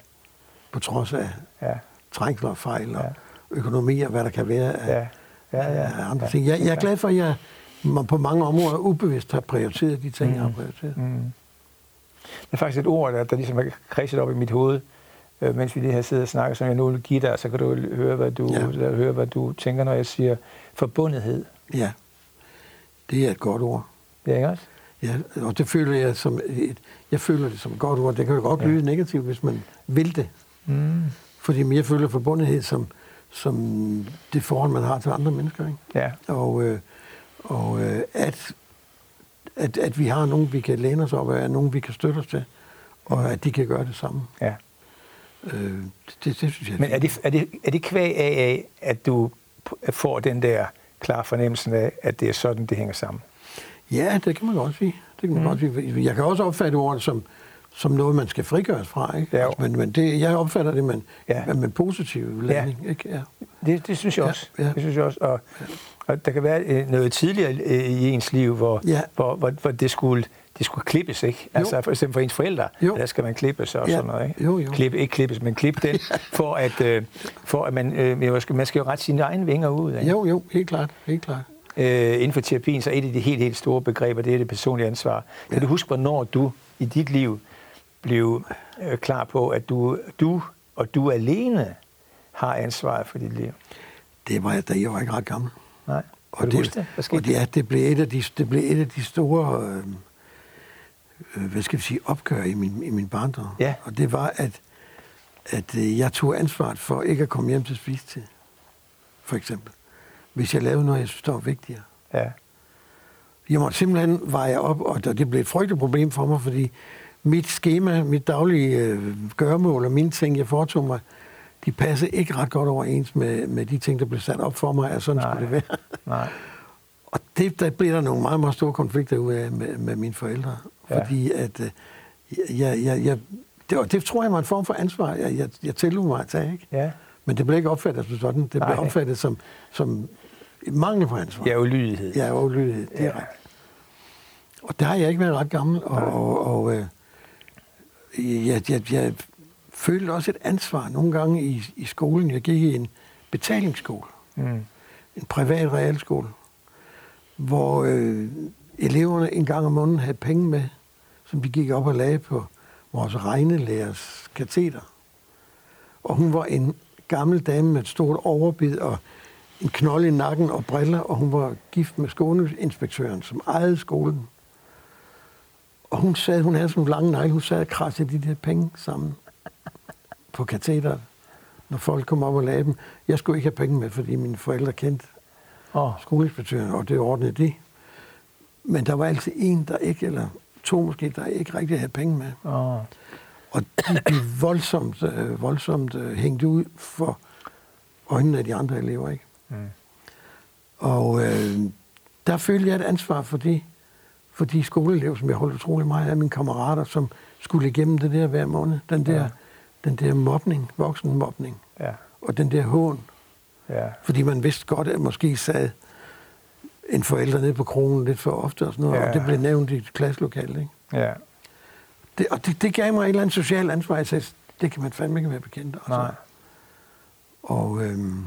På trods af Ja. trængsler og fejl og Ja. økonomi og hvad der kan være af, Ja. Ja, ja. af andre ja. ting. Jeg, jeg er glad for, at jeg må på mange områder ubevidst har prioriteret de ting, jeg har prioriteret. Mm. Det er faktisk et ord, der, der ligesom er kredset op i mit hoved, øh, mens vi lige har siddet og snakket, som jeg nu vil give dig, så kan du høre, hvad du, Ja. høre, hvad du tænker, når jeg siger forbundethed. Ja, det er et godt ord. Det er ikke også? Ja, og det føler jeg som et, jeg føler det som et godt ord. Det kan jo godt Ja. lyde negativt, hvis man vil det. Mm. Fordi jeg føler forbundethed som, som det forhold, man har til andre mennesker. Ikke? Ja. Og, øh, og øh, at, at, at vi har nogen, vi kan læne os op af, nogen, vi kan støtte os til, og at de kan gøre det samme. ja. Øh, det, det synes jeg Men er det, er, det, er det kvæg af, at du får den der klare fornemmelse af, at det er sådan, det hænger sammen? Ja, det kan man godt sige. Det kan man mm. godt sige. Jeg kan også opfatte ordet som, som noget, man skal frigøres fra. Ikke? Ja, jo. Men men det, jeg opfatter det med, Ja. ja. med positiv landing. Ikke? Ja. Det, det synes jeg Ja, også. ja. Det synes jeg også. Og, og der kan være øh, noget tidligere øh, i ens liv, hvor, Ja. hvor, hvor, hvor det skulle det skulle klippes, ikke? Jo. Altså for eksempel for ens forældre, Jo. der skal man klippes og Ja. sådan noget, ikke? Jo, jo. Klippe, ikke klippes, men klippe den, [LAUGHS] for at, øh, for at man, øh, man skal- man skal jo rette sine egne vinger ud, ikke? Jo, jo, helt klart. Helt klart. øh, inden for terapien, så et af de helt, helt store begreber, det er det personlige ansvar. Kan Ja. du huske, hvornår du i dit liv blev øh, klar på, at du, du og du alene har ansvaret for dit liv? Det var, da jeg var ikke ret gammel. Nej. Og Kan du det, huske det? Hvad skete og det, ja, det blev et af de, det blev et af de store, øh, hvad skal vi sige, opgør i min, i min barndom. Ja. Og det var, at, at øh, jeg tog ansvaret for ikke at komme hjem til spisetid, for eksempel. Hvis jeg lavede noget, jeg synes, der var vigtigere. Ja. Jeg måtte simpelthen veje op, og det blev et frygteligt problem for mig, fordi mit schema, mit daglige øh, gørmål og mine ting, jeg foretog mig, de passede ikke ret godt overens med, med de ting, der blev sat op for mig, at sådan Nej. skulle det være. Nej. Og det, der blev der nogle meget, meget store konflikter ud af med, med mine forældre. Ja. Fordi at, øh, jeg, jeg, jeg, det, var, det tror jeg var en form for ansvar, jeg, jeg, jeg tillod mig at tage, ikke? Ja. Men det blev ikke opfattet som sådan. Det blev Nej. opfattet som, som mangel på ansvar. Ja, ulydighed. Ja, ulydighed. Det er Ja. ja. Og der har jeg ikke været ret gammel, og, Nej. og, og øh, jeg, jeg, jeg følte også et ansvar nogle gange i, i skolen. Jeg gik i en betalingsskole, Mm. en privat realskole, hvor øh, eleverne en gang om måneden havde penge med, som de gik op og lagde på vores regnelærers kateter. Og hun var en gammel dame med et stort overbid og en knold i nakken og briller, og hun var gift med skoleinspektøren, som ejede skolen. Og hun sad, hun havde sådan nogle lange negle, hun sad og krassede de der penge sammen på katheteret, når folk kom op og lagde dem. Jeg skulle ikke have penge med, fordi mine forældre kendte Oh. skoleinspektøren, og det ordnede de. Men der var altid en, der ikke, eller to måske, der ikke rigtig havde penge med. Oh. Og de blev [COUGHS] voldsomt, øh, voldsomt øh, hængt ud for øjnene af de andre elever. Ikke? Mm. Og øh, der følte jeg et ansvar for de, for de skoleelever, som jeg holdt utrolig meget af, mine kammerater, som skulle igennem det der hver måned. Den der, ja. den der mobning, voksenmobning, Ja. og den der hån. Ja. Fordi man vidste godt, at måske sad en forælder nede på kronen lidt for ofte og sådan noget, Ja. og det blev nævnt i et klasselokale. Ikke? Ja. Det, og det, det gav mig et eller andet socialt ansvar. Jeg sagde, det kan man fandme ikke være bekendt. Altså. Nej. Og øhm,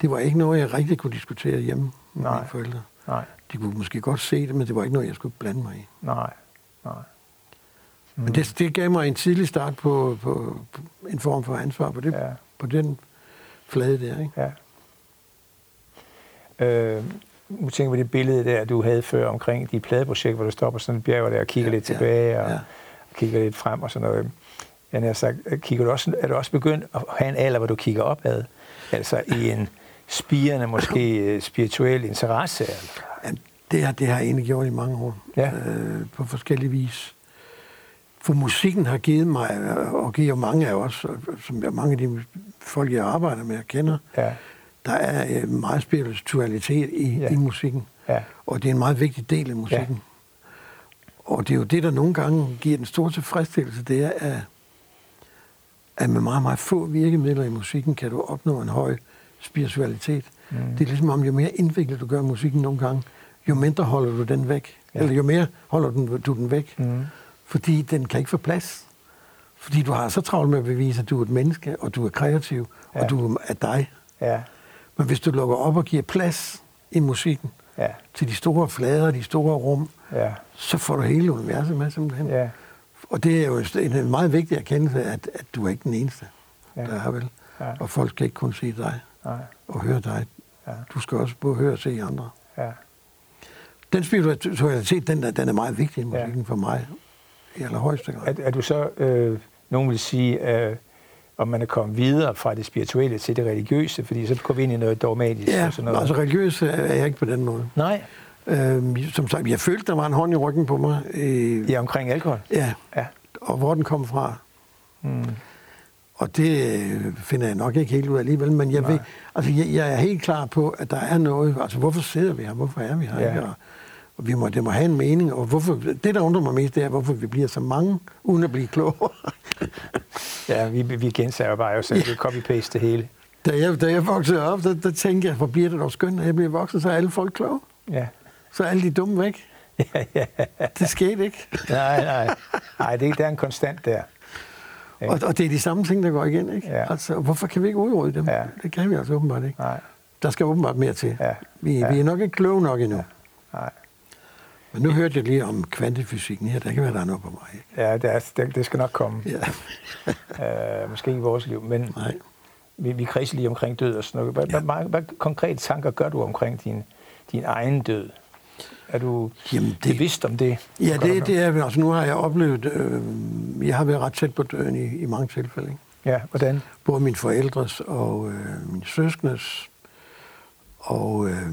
det var ikke noget, jeg rigtig kunne diskutere hjemme med Nej. mine forældre. Nej. De kunne måske godt se det, men det var ikke noget, jeg skulle blande mig i. Nej. Nej. Mm. Men det, det gav mig en tidlig start på, på, på en form for ansvar på, det, ja. på den flade der. Ikke? Ja. Øh, nu tænker på det billede der, du havde før omkring dit pladeprojekt, hvor du på sådan et bjerg der og kigger Ja, lidt ja, tilbage og ja. kigger lidt frem og sådan noget. Jeg har sagt, kigger du også, er du også begyndt at have en alder, hvor du kigger opad? Altså i en spirende, måske øh, spirituel interesse? Eller? Ja, det, har, det har jeg egentlig gjort i mange år. Ja. Øh, på forskellige vis. For musikken har givet mig, og giver mange af os, og som jeg, mange af de folk, jeg arbejder med og kender, Ja, der er øh, meget spiritualitet i, Ja. i musikken. Ja. Og det er en meget vigtig del af musikken. Ja. Og det er jo det, der nogle gange giver den store tilfredsstillelse, det er, at, at med meget, meget få virkemidler i musikken kan du opnå en høj spiritualitet. Mm. Det er ligesom om, jo mere indviklet du gør musikken nogle gange, jo mindre holder du den væk. Ja. Eller jo mere holder du den væk. Mm. Fordi den kan ikke få plads. Fordi du har så travlt med at bevise, at du er et menneske, og du er kreativ, ja. og du er dig. Ja. Men hvis du lukker op og giver plads i musikken, ja. til de store flader, de store rum, ja. så får du hele universet med simpelthen. Ja. Og det er jo en meget vigtig erkendelse, at, at du er ikke den eneste, ja. der er vel. Ja. Og folk skal ikke kun se dig Nej. og høre dig. Ja. Du skal også både høre og se andre. Ja. Den spiritualitet, den, den er meget vigtig i musikken ja. for mig, i allerhøjeste grad. Er, er du så, øh, nogen vil sige, øh, om man er kommet videre fra det spirituelle til det religiøse, fordi så går vi ind i noget dogmatisk. Ja, og sådan noget. altså religiøs er jeg ikke på den måde. Nej. Øhm, som sagt, jeg følte, der var en hånd i ryggen på mig. Øh, ja, omkring alkohol? Ja. ja. Og hvor den kom fra. Mm. Og det øh, finder jeg nok ikke helt ud af alligevel, men jeg, ved, altså, jeg, jeg er helt klar på, at der er noget. Altså, hvorfor sidder vi her? Hvorfor er vi her? Ja. Og, og vi må, det må have en mening. Og hvorfor, det, der undrer mig mest, det er, hvorfor vi bliver så mange, uden at blive klogere. [LAUGHS] ja, vi, vi gensager bare jo selv. Ja. Det copy-paste det hele. Da jeg, da jeg voksede op, der, der tænkte jeg, hvor bliver det dog skønt, at jeg bliver voksen, så er alle folk kloge. Ja. Så er alle de dumme væk. [LAUGHS] ja, ja. Det skete ikke. nej, nej. Nej, det, der er en konstant der. [LAUGHS] Og, og det er de samme ting, der går igen, ikke? Ja. Altså, hvorfor kan vi ikke udrydde dem? Ja. Det kan vi altså åbenbart ikke. Nej. Der skal åbenbart mere til. Ja. Vi, ja. vi er nok ikke kloge nok endnu. Ja. Nej. Men nu hørte jeg lige om kvantefysikken her. Der kan være, der er noget på mig. Ja, det, er, det, det skal nok komme. Ja. uh, [LAUGHS] måske ikke i vores liv, men Nej. vi, vi kredser lige omkring død og sådan noget. Hvad, Ja. hvad, hvad, konkrete tanker gør du omkring din, din egen død? Er du Jamen, det, bevidst om det? ja, det, det er altså nu har jeg oplevet, øh, jeg har været ret tæt på døden i, i mange tilfælde. Ikke? Ja, hvordan? Både mine forældres og øh, mine søskendes, og øh,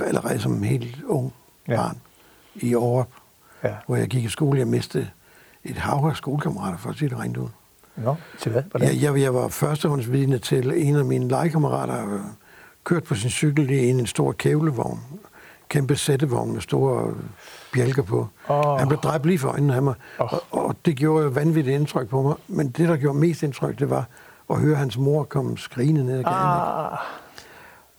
allerede som helt ung Ja. barn i år, Ja. hvor jeg gik i skole. Jeg mistede et hav af skolekammerater, for at sige det rent ud. Nå, til hvad? Hvordan? Jeg, jeg, jeg var førstehåndsvidne til en af mine legekammerater, øh, kørt på sin cykel i en stor kævlevogn. Kæmpe sættevogn med store bjælker på. Åh. Han blev dræbt lige for øjnene af mig, Åh. og, og det gjorde jo vanvittigt indtryk på mig. Men det, der gjorde mest indtryk, det var at høre hans mor komme skrigende ned ad gaden. ah,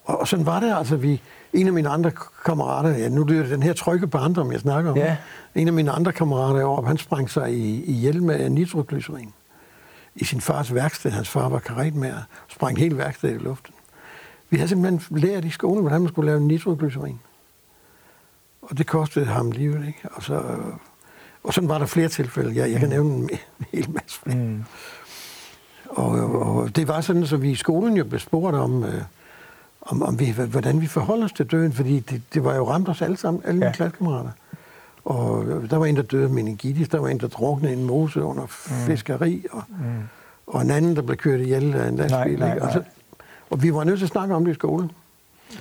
Og, og sådan var det altså. Vi, en af mine andre kammerater, ja, nu lyder det den her trygge barndom, jeg snakker om. Ja. En af mine andre kammerater heroppe, han sprang sig i, i hjælp med nitroglycerin. I sin fars værksted, hans far var karetmager, sprang hele værkstedet i luften. Vi havde simpelthen lært i skolen, hvordan man skulle lave nitroglycerin. Og det kostede ham livet, ikke? Og, så, og sådan var der flere tilfælde. Jeg, jeg kan nævne en, en hel masse flere. mm, Og, og det var sådan, så vi i skolen jo blev spurgt om, øh, om, om vi, hvordan vi forholder os til døden, fordi det, det var jo ramt os alle sammen, alle mine Ja. klassekammerater. Og der var en, der døde af meningitis, der var en, der druknede en mose under fiskeri, og, mm. og en anden, der blev kørt ihjel af en lastbil. nej? Og, nej. så, og vi var nødt til at snakke om det i skolen.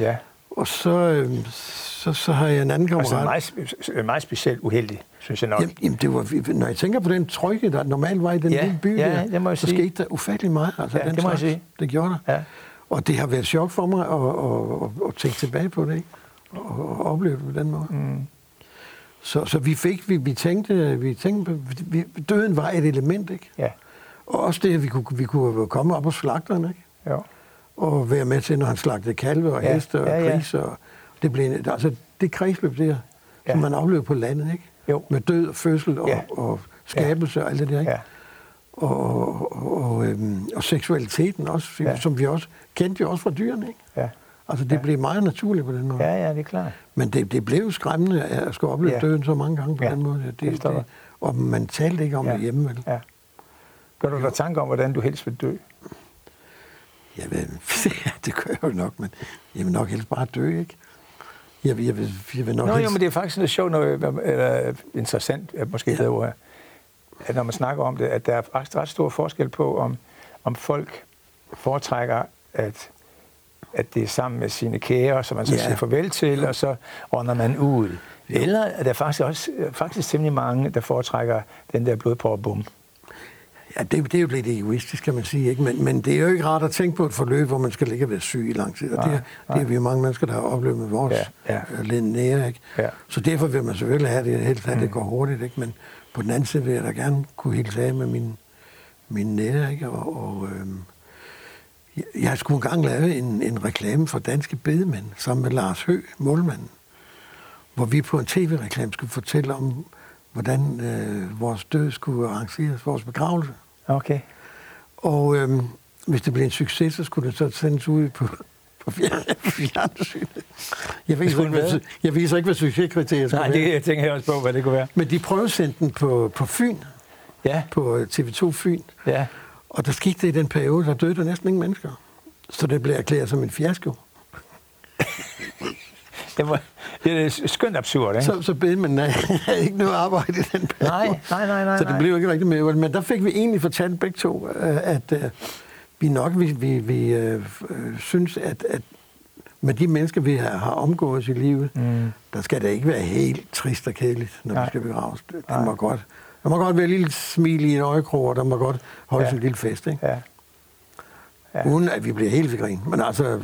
Ja, Og så, øh, så, så har jeg en anden kammerat. altså meget, meget specielt uheldig, synes jeg nok. Jamen, jamen, det var, når jeg tænker på den trygge, der normalt var i den Ja, lille by, ja, der, jeg så skete der ufattelig meget. Altså, Ja, den det må jeg slags. sige. Det gjorde der. Ja. Og det har været et chok for mig at, at, at, at tænke tilbage på det, ikke? Og, og opleve det på den måde. Mm. Så, så vi fik, vi, vi tænkte, vi tænkte vi, døden var et element, ikke? Ja, Og også det, at vi kunne, vi kunne komme op hos slagteren, ikke? jo. Og være med til, når han slagtede kalve og Ja, heste og ja, ja. grise. Og det, blev, altså, det kredsløb der, Ja. som man oplevede på landet, ikke? Jo. Med død og fødsel og, Ja. og skabelse og alt det der, ikke? Ja. Og, og, og, øhm, og seksualiteten også, Ja. som vi også kendte jo også fra dyrene, ikke? Ja. Altså, det Ja. blev meget naturligt på den måde. ja, ja, det er klart. Men det, det blev skræmmende at skulle opleve Ja. døden så mange gange på Ja, den måde. det Det, det, og man talte ikke om Ja. det hjemme, vel? Ja. Gør du dig tanker om, hvordan du helst vil dø? Jeg ved, [LAUGHS] det gør jeg jo nok, men jeg vil nok helst bare dø, ikke? Jeg, jeg, vil, jeg vil nok Nå, helst... jo, men det er faktisk lidt sjovt, noget, eller interessant, er måske ja. Ja. ord, at når man snakker om det, at der er faktisk ret stor forskel på, om, om folk foretrækker, at, at det er sammen med sine kære, som man så Ja. siger farvel til, og så ånder man ud. Eller er der faktisk også faktisk temmelig mange, der foretrækker den der blodprøvebom. Ja, det, det er jo lidt egoistisk, kan man sige. Ikke? Men, men det er jo ikke rart at tænke på et forløb, hvor man skal ligge og være syg i lang tid. Og nej, det, det er vi jo mange mennesker, der har oplevet med vores ja, ja. Øh, nære. Ikke? Ja. Så derfor vil man selvfølgelig have det, helst have, mm. det går hurtigt. Ikke? Men på den anden side vil jeg da gerne kunne hilse af med min, min nære. Ikke? Og, og øhm, jeg, jeg skulle engang lave en, en reklame for danske bedemænd, sammen med Lars Hø, målmanden, hvor vi på en tv-reklame skulle fortælle om, hvordan øh, vores død skulle arrangeres, vores begravelse. Okay. Og øh, hvis det blev en succes, så skulle det så sendes ud på, på [LAUGHS] fjernsynet. Jeg viser, ikke, hvad, jeg viser ikke, hvad succeskriteriet skulle Nej, det, jeg tænker også på, hvad det kunne være. Men de prøvede sendt den på, på Fyn. Ja. På TV2 Fyn. Ja. Og der skete det i den periode, der døde der næsten ingen mennesker. Så det blev erklæret som en fiasko. [LAUGHS] det, var, det er skønt absurd, ikke? Så, så bed man havde ikke noget arbejde i den periode. Nej, nej, nej, nej. Så det blev ikke rigtig mere. Men der fik vi egentlig fortalt begge to, øh, at uh, vi nok vi, vi, vi uh, synes, at, at med de mennesker, vi har, har omgået i livet, mm. der skal det ikke være helt trist og kedeligt, når nej. vi skal begraves. Det, det må godt der må godt være et lille smil i en øjekrog, og der må godt holde ja. en lille fest, ikke? Ja. ja. Uden at vi bliver helt ved grin. Men altså,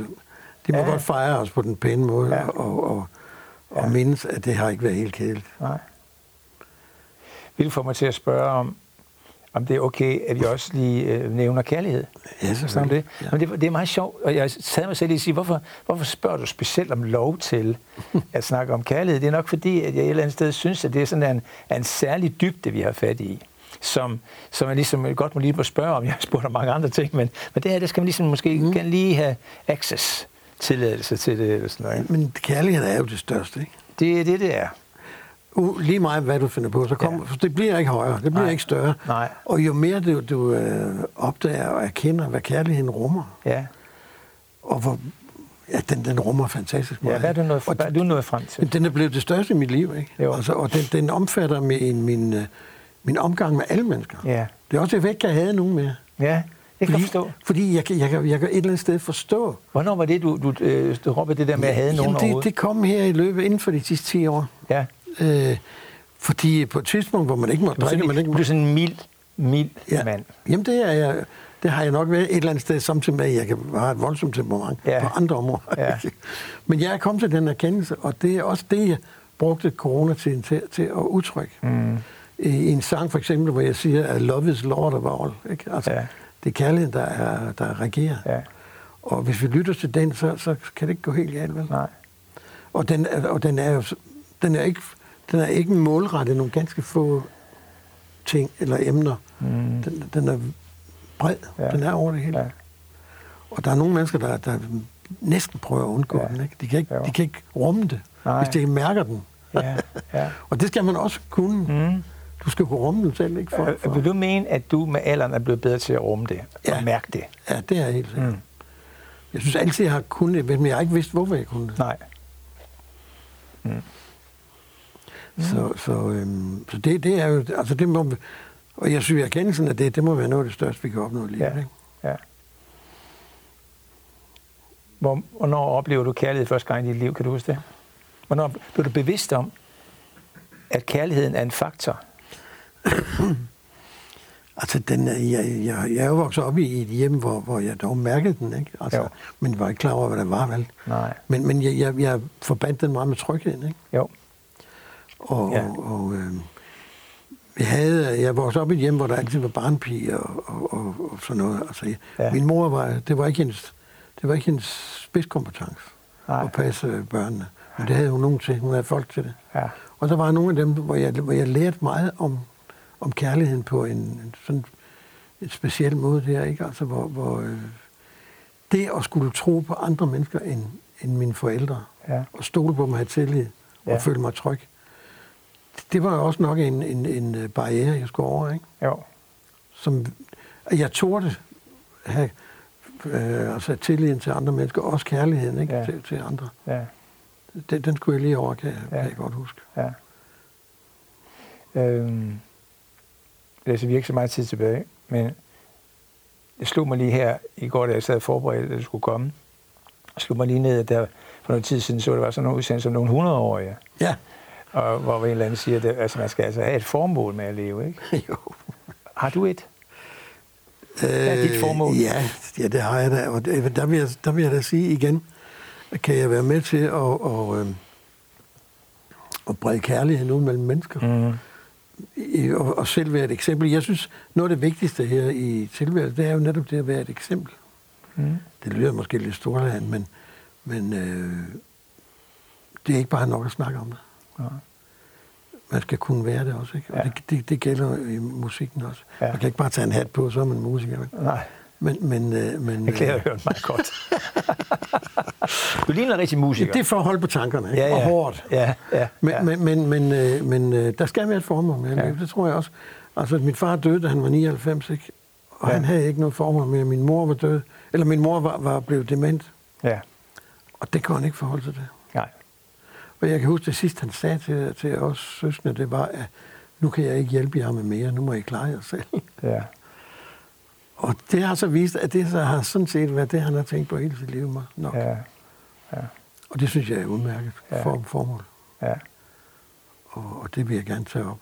de må ja. godt fejre os på den pæne måde, ja. og, og, og ja. mindes, at det har ikke været helt kedeligt. Nej. Vil få mig til at spørge om, om det er okay, at vi også lige øh, nævner kærlighed. Ja, selvfølgelig. Det. Ja. Men det, det er meget sjovt, og jeg sad mig selv i at sige, hvorfor, hvorfor spørger du specielt om lov til [LAUGHS] at snakke om kærlighed? Det er nok fordi, at jeg et eller andet sted synes, at det er sådan en, en særlig dybde, vi har fat i som, som jeg ligesom godt må lige må spørge om. Jeg har spurgt om mange andre ting, men, men det her, det skal man ligesom måske mm. lige have access, tilladelse til det. Eller sådan noget. Men kærlighed er jo det største, ikke? Det er det, det er uh, lige meget hvad du finder på, så kommer, ja. det bliver ikke højere, det bliver Nej. ikke større. Nej. Og jo mere du, du øh, opdager og erkender, hvad kærligheden rummer, ja. og hvor Ja, den, den rummer fantastisk meget. Ja, hvad er du nået, og, hvad er du nået frem til? Den er blevet det største i mit liv, ikke? Jo. Altså, og den, den omfatter min, min, øh, min omgang med alle mennesker. Ja. Det er også, at jeg ikke have nogen mere. Ja, det kan fordi, forstå. Fordi jeg, jeg, jeg, jeg kan et eller andet sted forstå. Hvornår var det, du, du, øh, du råbte det der med at have nogen det, det kom her i løbet inden for de sidste 10 år. Ja. Øh, fordi på et tidspunkt, hvor man ikke må drikke... Man ikke må... Du er sådan en mild, mild ja. mand. Jamen, det er jeg. Det har jeg nok været et eller andet sted, samtidig med, at jeg kan have et voldsomt temperament ja. på andre områder. Ja. [LAUGHS] Men jeg er kommet til den erkendelse, og det er også det, jeg brugte coronatiden til, til at udtrykke. Mm. I en sang for eksempel, hvor jeg siger, at love is lord of all. Ikke? Altså, ja. Det er kærligheden, der, er, der regerer. Ja. Og hvis vi lytter til den, så, så kan det ikke gå helt galt, vel? Nej. Og den, og den er jo den er ikke den er ikke målrettet nogle ganske få ting eller emner. Mm. Den, den er bred. Ja. Den er over det hele. Ja. Og der er nogle mennesker, der, der næsten prøver at undgå ja. den. Ikke? De, kan ikke, de kan ikke rumme det, Nej. hvis de ikke mærker den. Ja. Ja. [LAUGHS] og det skal man også kunne. Mm. Du skal kunne rumme den selv. Ikke for, for. Vil du mene, at du med alderen er blevet bedre til at rumme det ja. og mærke det? Ja, det er helt sikkert. Mm. Jeg synes altid, jeg har kunnet det, men jeg har ikke vidst, hvorfor jeg kunne det. Nej. Mm. Så, så, øhm, så det, det er jo, altså det må, og jeg synes, erkendelsen af det, det må være noget af det største, vi kan opnå i livet. Ja. Ikke? ja. Hvor, hvornår oplever du kærlighed første gang i dit liv, kan du huske det? Hvornår blev du bevidst om, at kærligheden er en faktor? [COUGHS] altså, den, jeg, jeg, jeg er jo vokset op i et hjem, hvor, hvor jeg dog mærkede den, ikke? Altså, jo. men var ikke klar over, hvad det var, vel? Nej. Men, men jeg, jeg, jeg forbandt den meget med trygheden, ikke? Jo. Og, ja. og, og øh, vi havde, jeg voksede op i et hjem, hvor der altid var barnpige og, og, og, og sådan noget. Altså, ja. Min mor var, det var ikke hendes, det var ikke hendes spidskompetence Nej. at passe børnene. Men det havde hun nogen til. Hun havde folk til det. Ja. Og så var nogle af dem, hvor jeg, hvor jeg lærte meget om, om kærligheden på en, en sådan en speciel måde der, ikke? Altså, hvor, hvor øh, det at skulle tro på andre mennesker end, end mine forældre, ja. og stole på og have tillid, ja. og føle mig tryg, det var også nok en, en, en øh, barriere, jeg skulle over, ikke? Jo. Som jeg turde have øh, altså tilliden til andre mennesker, også kærligheden ikke? Ja. Til, til andre. Ja. Den, den skulle jeg lige over, kan, ja. kan jeg godt huske. Ja. Øhm, det er virkelig så meget tid tilbage, men det slog mig lige her i går, da jeg sad forberedt, at det skulle komme. Jeg slog mig lige ned, at der for noget tid siden så det var sådan nogle udsendelser om nogle hundredårige. Ja og hvor en eller anden siger, at altså, man skal altså have et formål med at leve, ikke? [LAUGHS] jo. Har du et? Hvad er dit formål? Ja, ja det har jeg da. Og det, der, vil jeg, der vil jeg da sige igen, kan jeg være med til at, og, øh, at brede kærligheden ud mellem mennesker. Mm. I, og, og selv være et eksempel. Jeg synes, noget af det vigtigste her i tilværelsen, det er jo netop det at være et eksempel. Mm. Det lyder måske lidt storland, men, men øh, det er ikke bare nok at snakke om det. Ja. Man skal kunne være det også, ikke? Og ja. det, det, det gælder i musikken også. Ja. Man kan ikke bare tage en hat på, så er man musiker. Ikke? Nej. Men, men, øh, men, jeg klæder hørt meget godt. [LAUGHS] du ligner rigtig musiker. Det er for at holde på tankerne, ikke? Ja, ja. og hårdt. Ja, ja, men, ja. men, men, men, øh, men øh, der skal være et formål med ja. det, tror jeg også. Altså, min far døde, da han var 99, ikke? og ja. han havde ikke noget formål med, min mor var død, eller min mor var, var blevet dement. Ja. Og det kunne han ikke forholde sig til. Og jeg kan huske, det sidste han sagde til, til os søskende, det var, at nu kan jeg ikke hjælpe jer med mere, nu må I klare jer selv. Ja. Og det har så vist, at det så har sådan set været det, han har tænkt på hele sit liv nok. Ja. Ja. Og det synes jeg er udmærket ja. for formål. Ja. Og, og det vil jeg gerne tage op.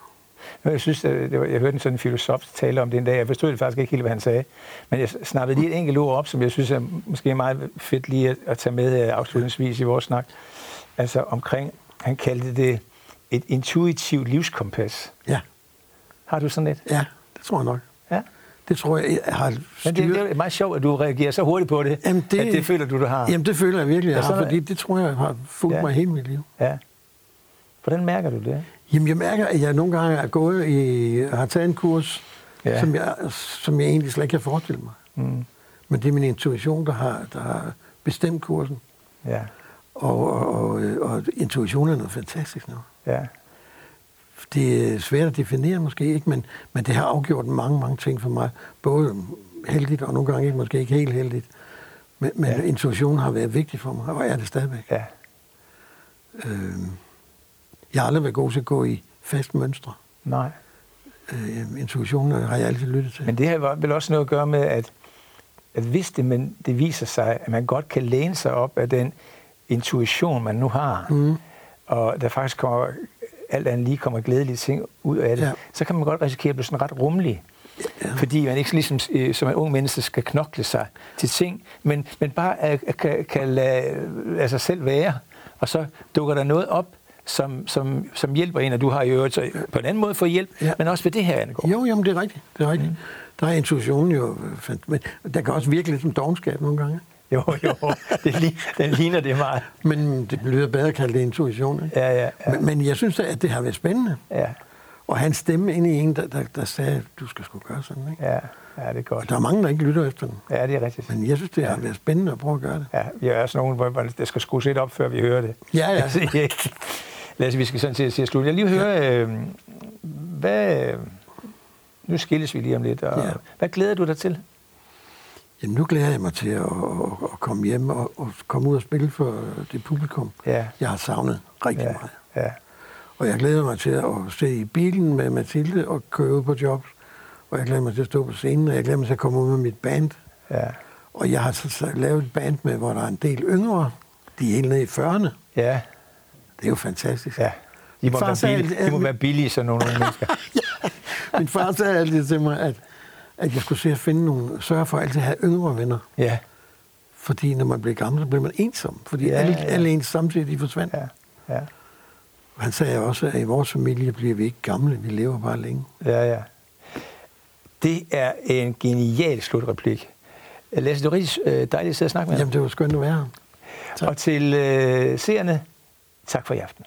Jeg synes, øh, det var, jeg hørte en sådan filosof tale om det en dag. Jeg forstod det faktisk ikke helt, hvad han sagde. Men jeg snappede lige et enkelt ord op, som jeg synes er måske meget fedt lige at, at tage med øh, afslutningsvis i vores snak. Altså omkring, han kaldte det et intuitivt livskompas. Ja. Har du sådan et? Ja, det tror jeg nok. Ja. Det tror jeg, jeg har styret. Men det, det er meget sjovt, at du reagerer så hurtigt på det, jamen det, at det føler du, du har. Jamen det føler jeg virkelig, jeg ja, har, fordi det tror jeg har fulgt ja. mig hele mit liv. Ja. Hvordan mærker du det? Jamen jeg mærker, at jeg nogle gange er gået i, har taget en kurs, ja. som, jeg, som jeg egentlig slet ikke kan forestille mig. Mm. Men det er min intuition, der har, der har bestemt kursen. Ja. Og, og, og, og intuition er noget fantastisk nu. Ja. Det er svært at definere måske ikke, men, men det har afgjort mange, mange ting for mig. Både heldigt og nogle gange ikke, måske ikke helt heldigt. Men, men ja. intuitionen har været vigtig for mig, og er det stadigvæk. Ja. Øhm, jeg har aldrig været god til at gå i fast mønstre. Nej. Øh, intuitionen har jeg altid lyttet til. Men det har vel også noget at gøre med, at, at hvis det, men det viser sig, at man godt kan læne sig op af den intuition, man nu har, mm. og der faktisk kommer alt andet lige kommer glædelige ting ud af det, ja. så kan man godt risikere at blive sådan ret rummelig. Ja. Fordi man ikke ligesom øh, som en ung menneske skal knokle sig til ting, men, men bare uh, kan, kan lade, lade sig selv være, og så dukker der noget op, som, som, som hjælper en, og du har jo så på en anden måde fået hjælp, ja. men også ved det her angår. Jo, jamen det er rigtigt. Det er rigtigt. Mm. Der er intuitionen jo, men der kan også virke lidt som dogenskab nogle gange. Jo, jo, det, den ligner det meget. Men det lyder bedre at kalde det intuition. Ikke? Ja, ja, ja. Men, men jeg synes at det har været spændende. Ja. Og hans stemme ind i en, der, der, der sagde, du skal sgu gøre sådan. Ikke? Ja, ja, det er godt. Og der er mange, der ikke lytter efter den. Ja, det er rigtigt. Men jeg synes, det har været spændende at prøve at gøre det. Ja, vi er også nogen, hvor det skal skrues lidt op, før vi hører det. Ja, ja. [LAUGHS] Lad os, vi skal sådan til at slutte. Jeg lige høre, ja. øh, hvad... Nu skilles vi lige om lidt. Og ja. Hvad glæder du dig til? Jamen, nu glæder jeg mig til at, at, at komme hjem og, og komme ud og spille for det publikum, ja. jeg har savnet rigtig ja. meget. Ja. Og jeg glæder mig til at se i bilen med Mathilde og køre ud på jobs. Og jeg glæder mig til at stå på scenen, og jeg glæder mig til at komme ud med mit band. Ja. Og jeg har så lavet et band med, hvor der er en del yngre. De er helt nede i 40'erne. Ja. Det er jo fantastisk. Ja. De må, være billige, de må være billige, sådan nogle mennesker. [LAUGHS] ja. Min far sagde altid til mig, at, at jeg skulle se at finde nogle, sørge for at altid have yngre venner. Ja. Fordi når man bliver gammel, så bliver man ensom. Fordi Ja, alle, ja. alle ens samtidig de forsvandt. Ja. Ja. Han sagde også, at i vores familie bliver vi ikke gamle, vi lever bare længe. Ja, ja. Det er en genial slutreplik. Lasse, det var rigtig øh, dejligt at sidde og snakke med dig. Jamen, det var skønt at være her. Tak. Og til øh, seerne, tak for i aften.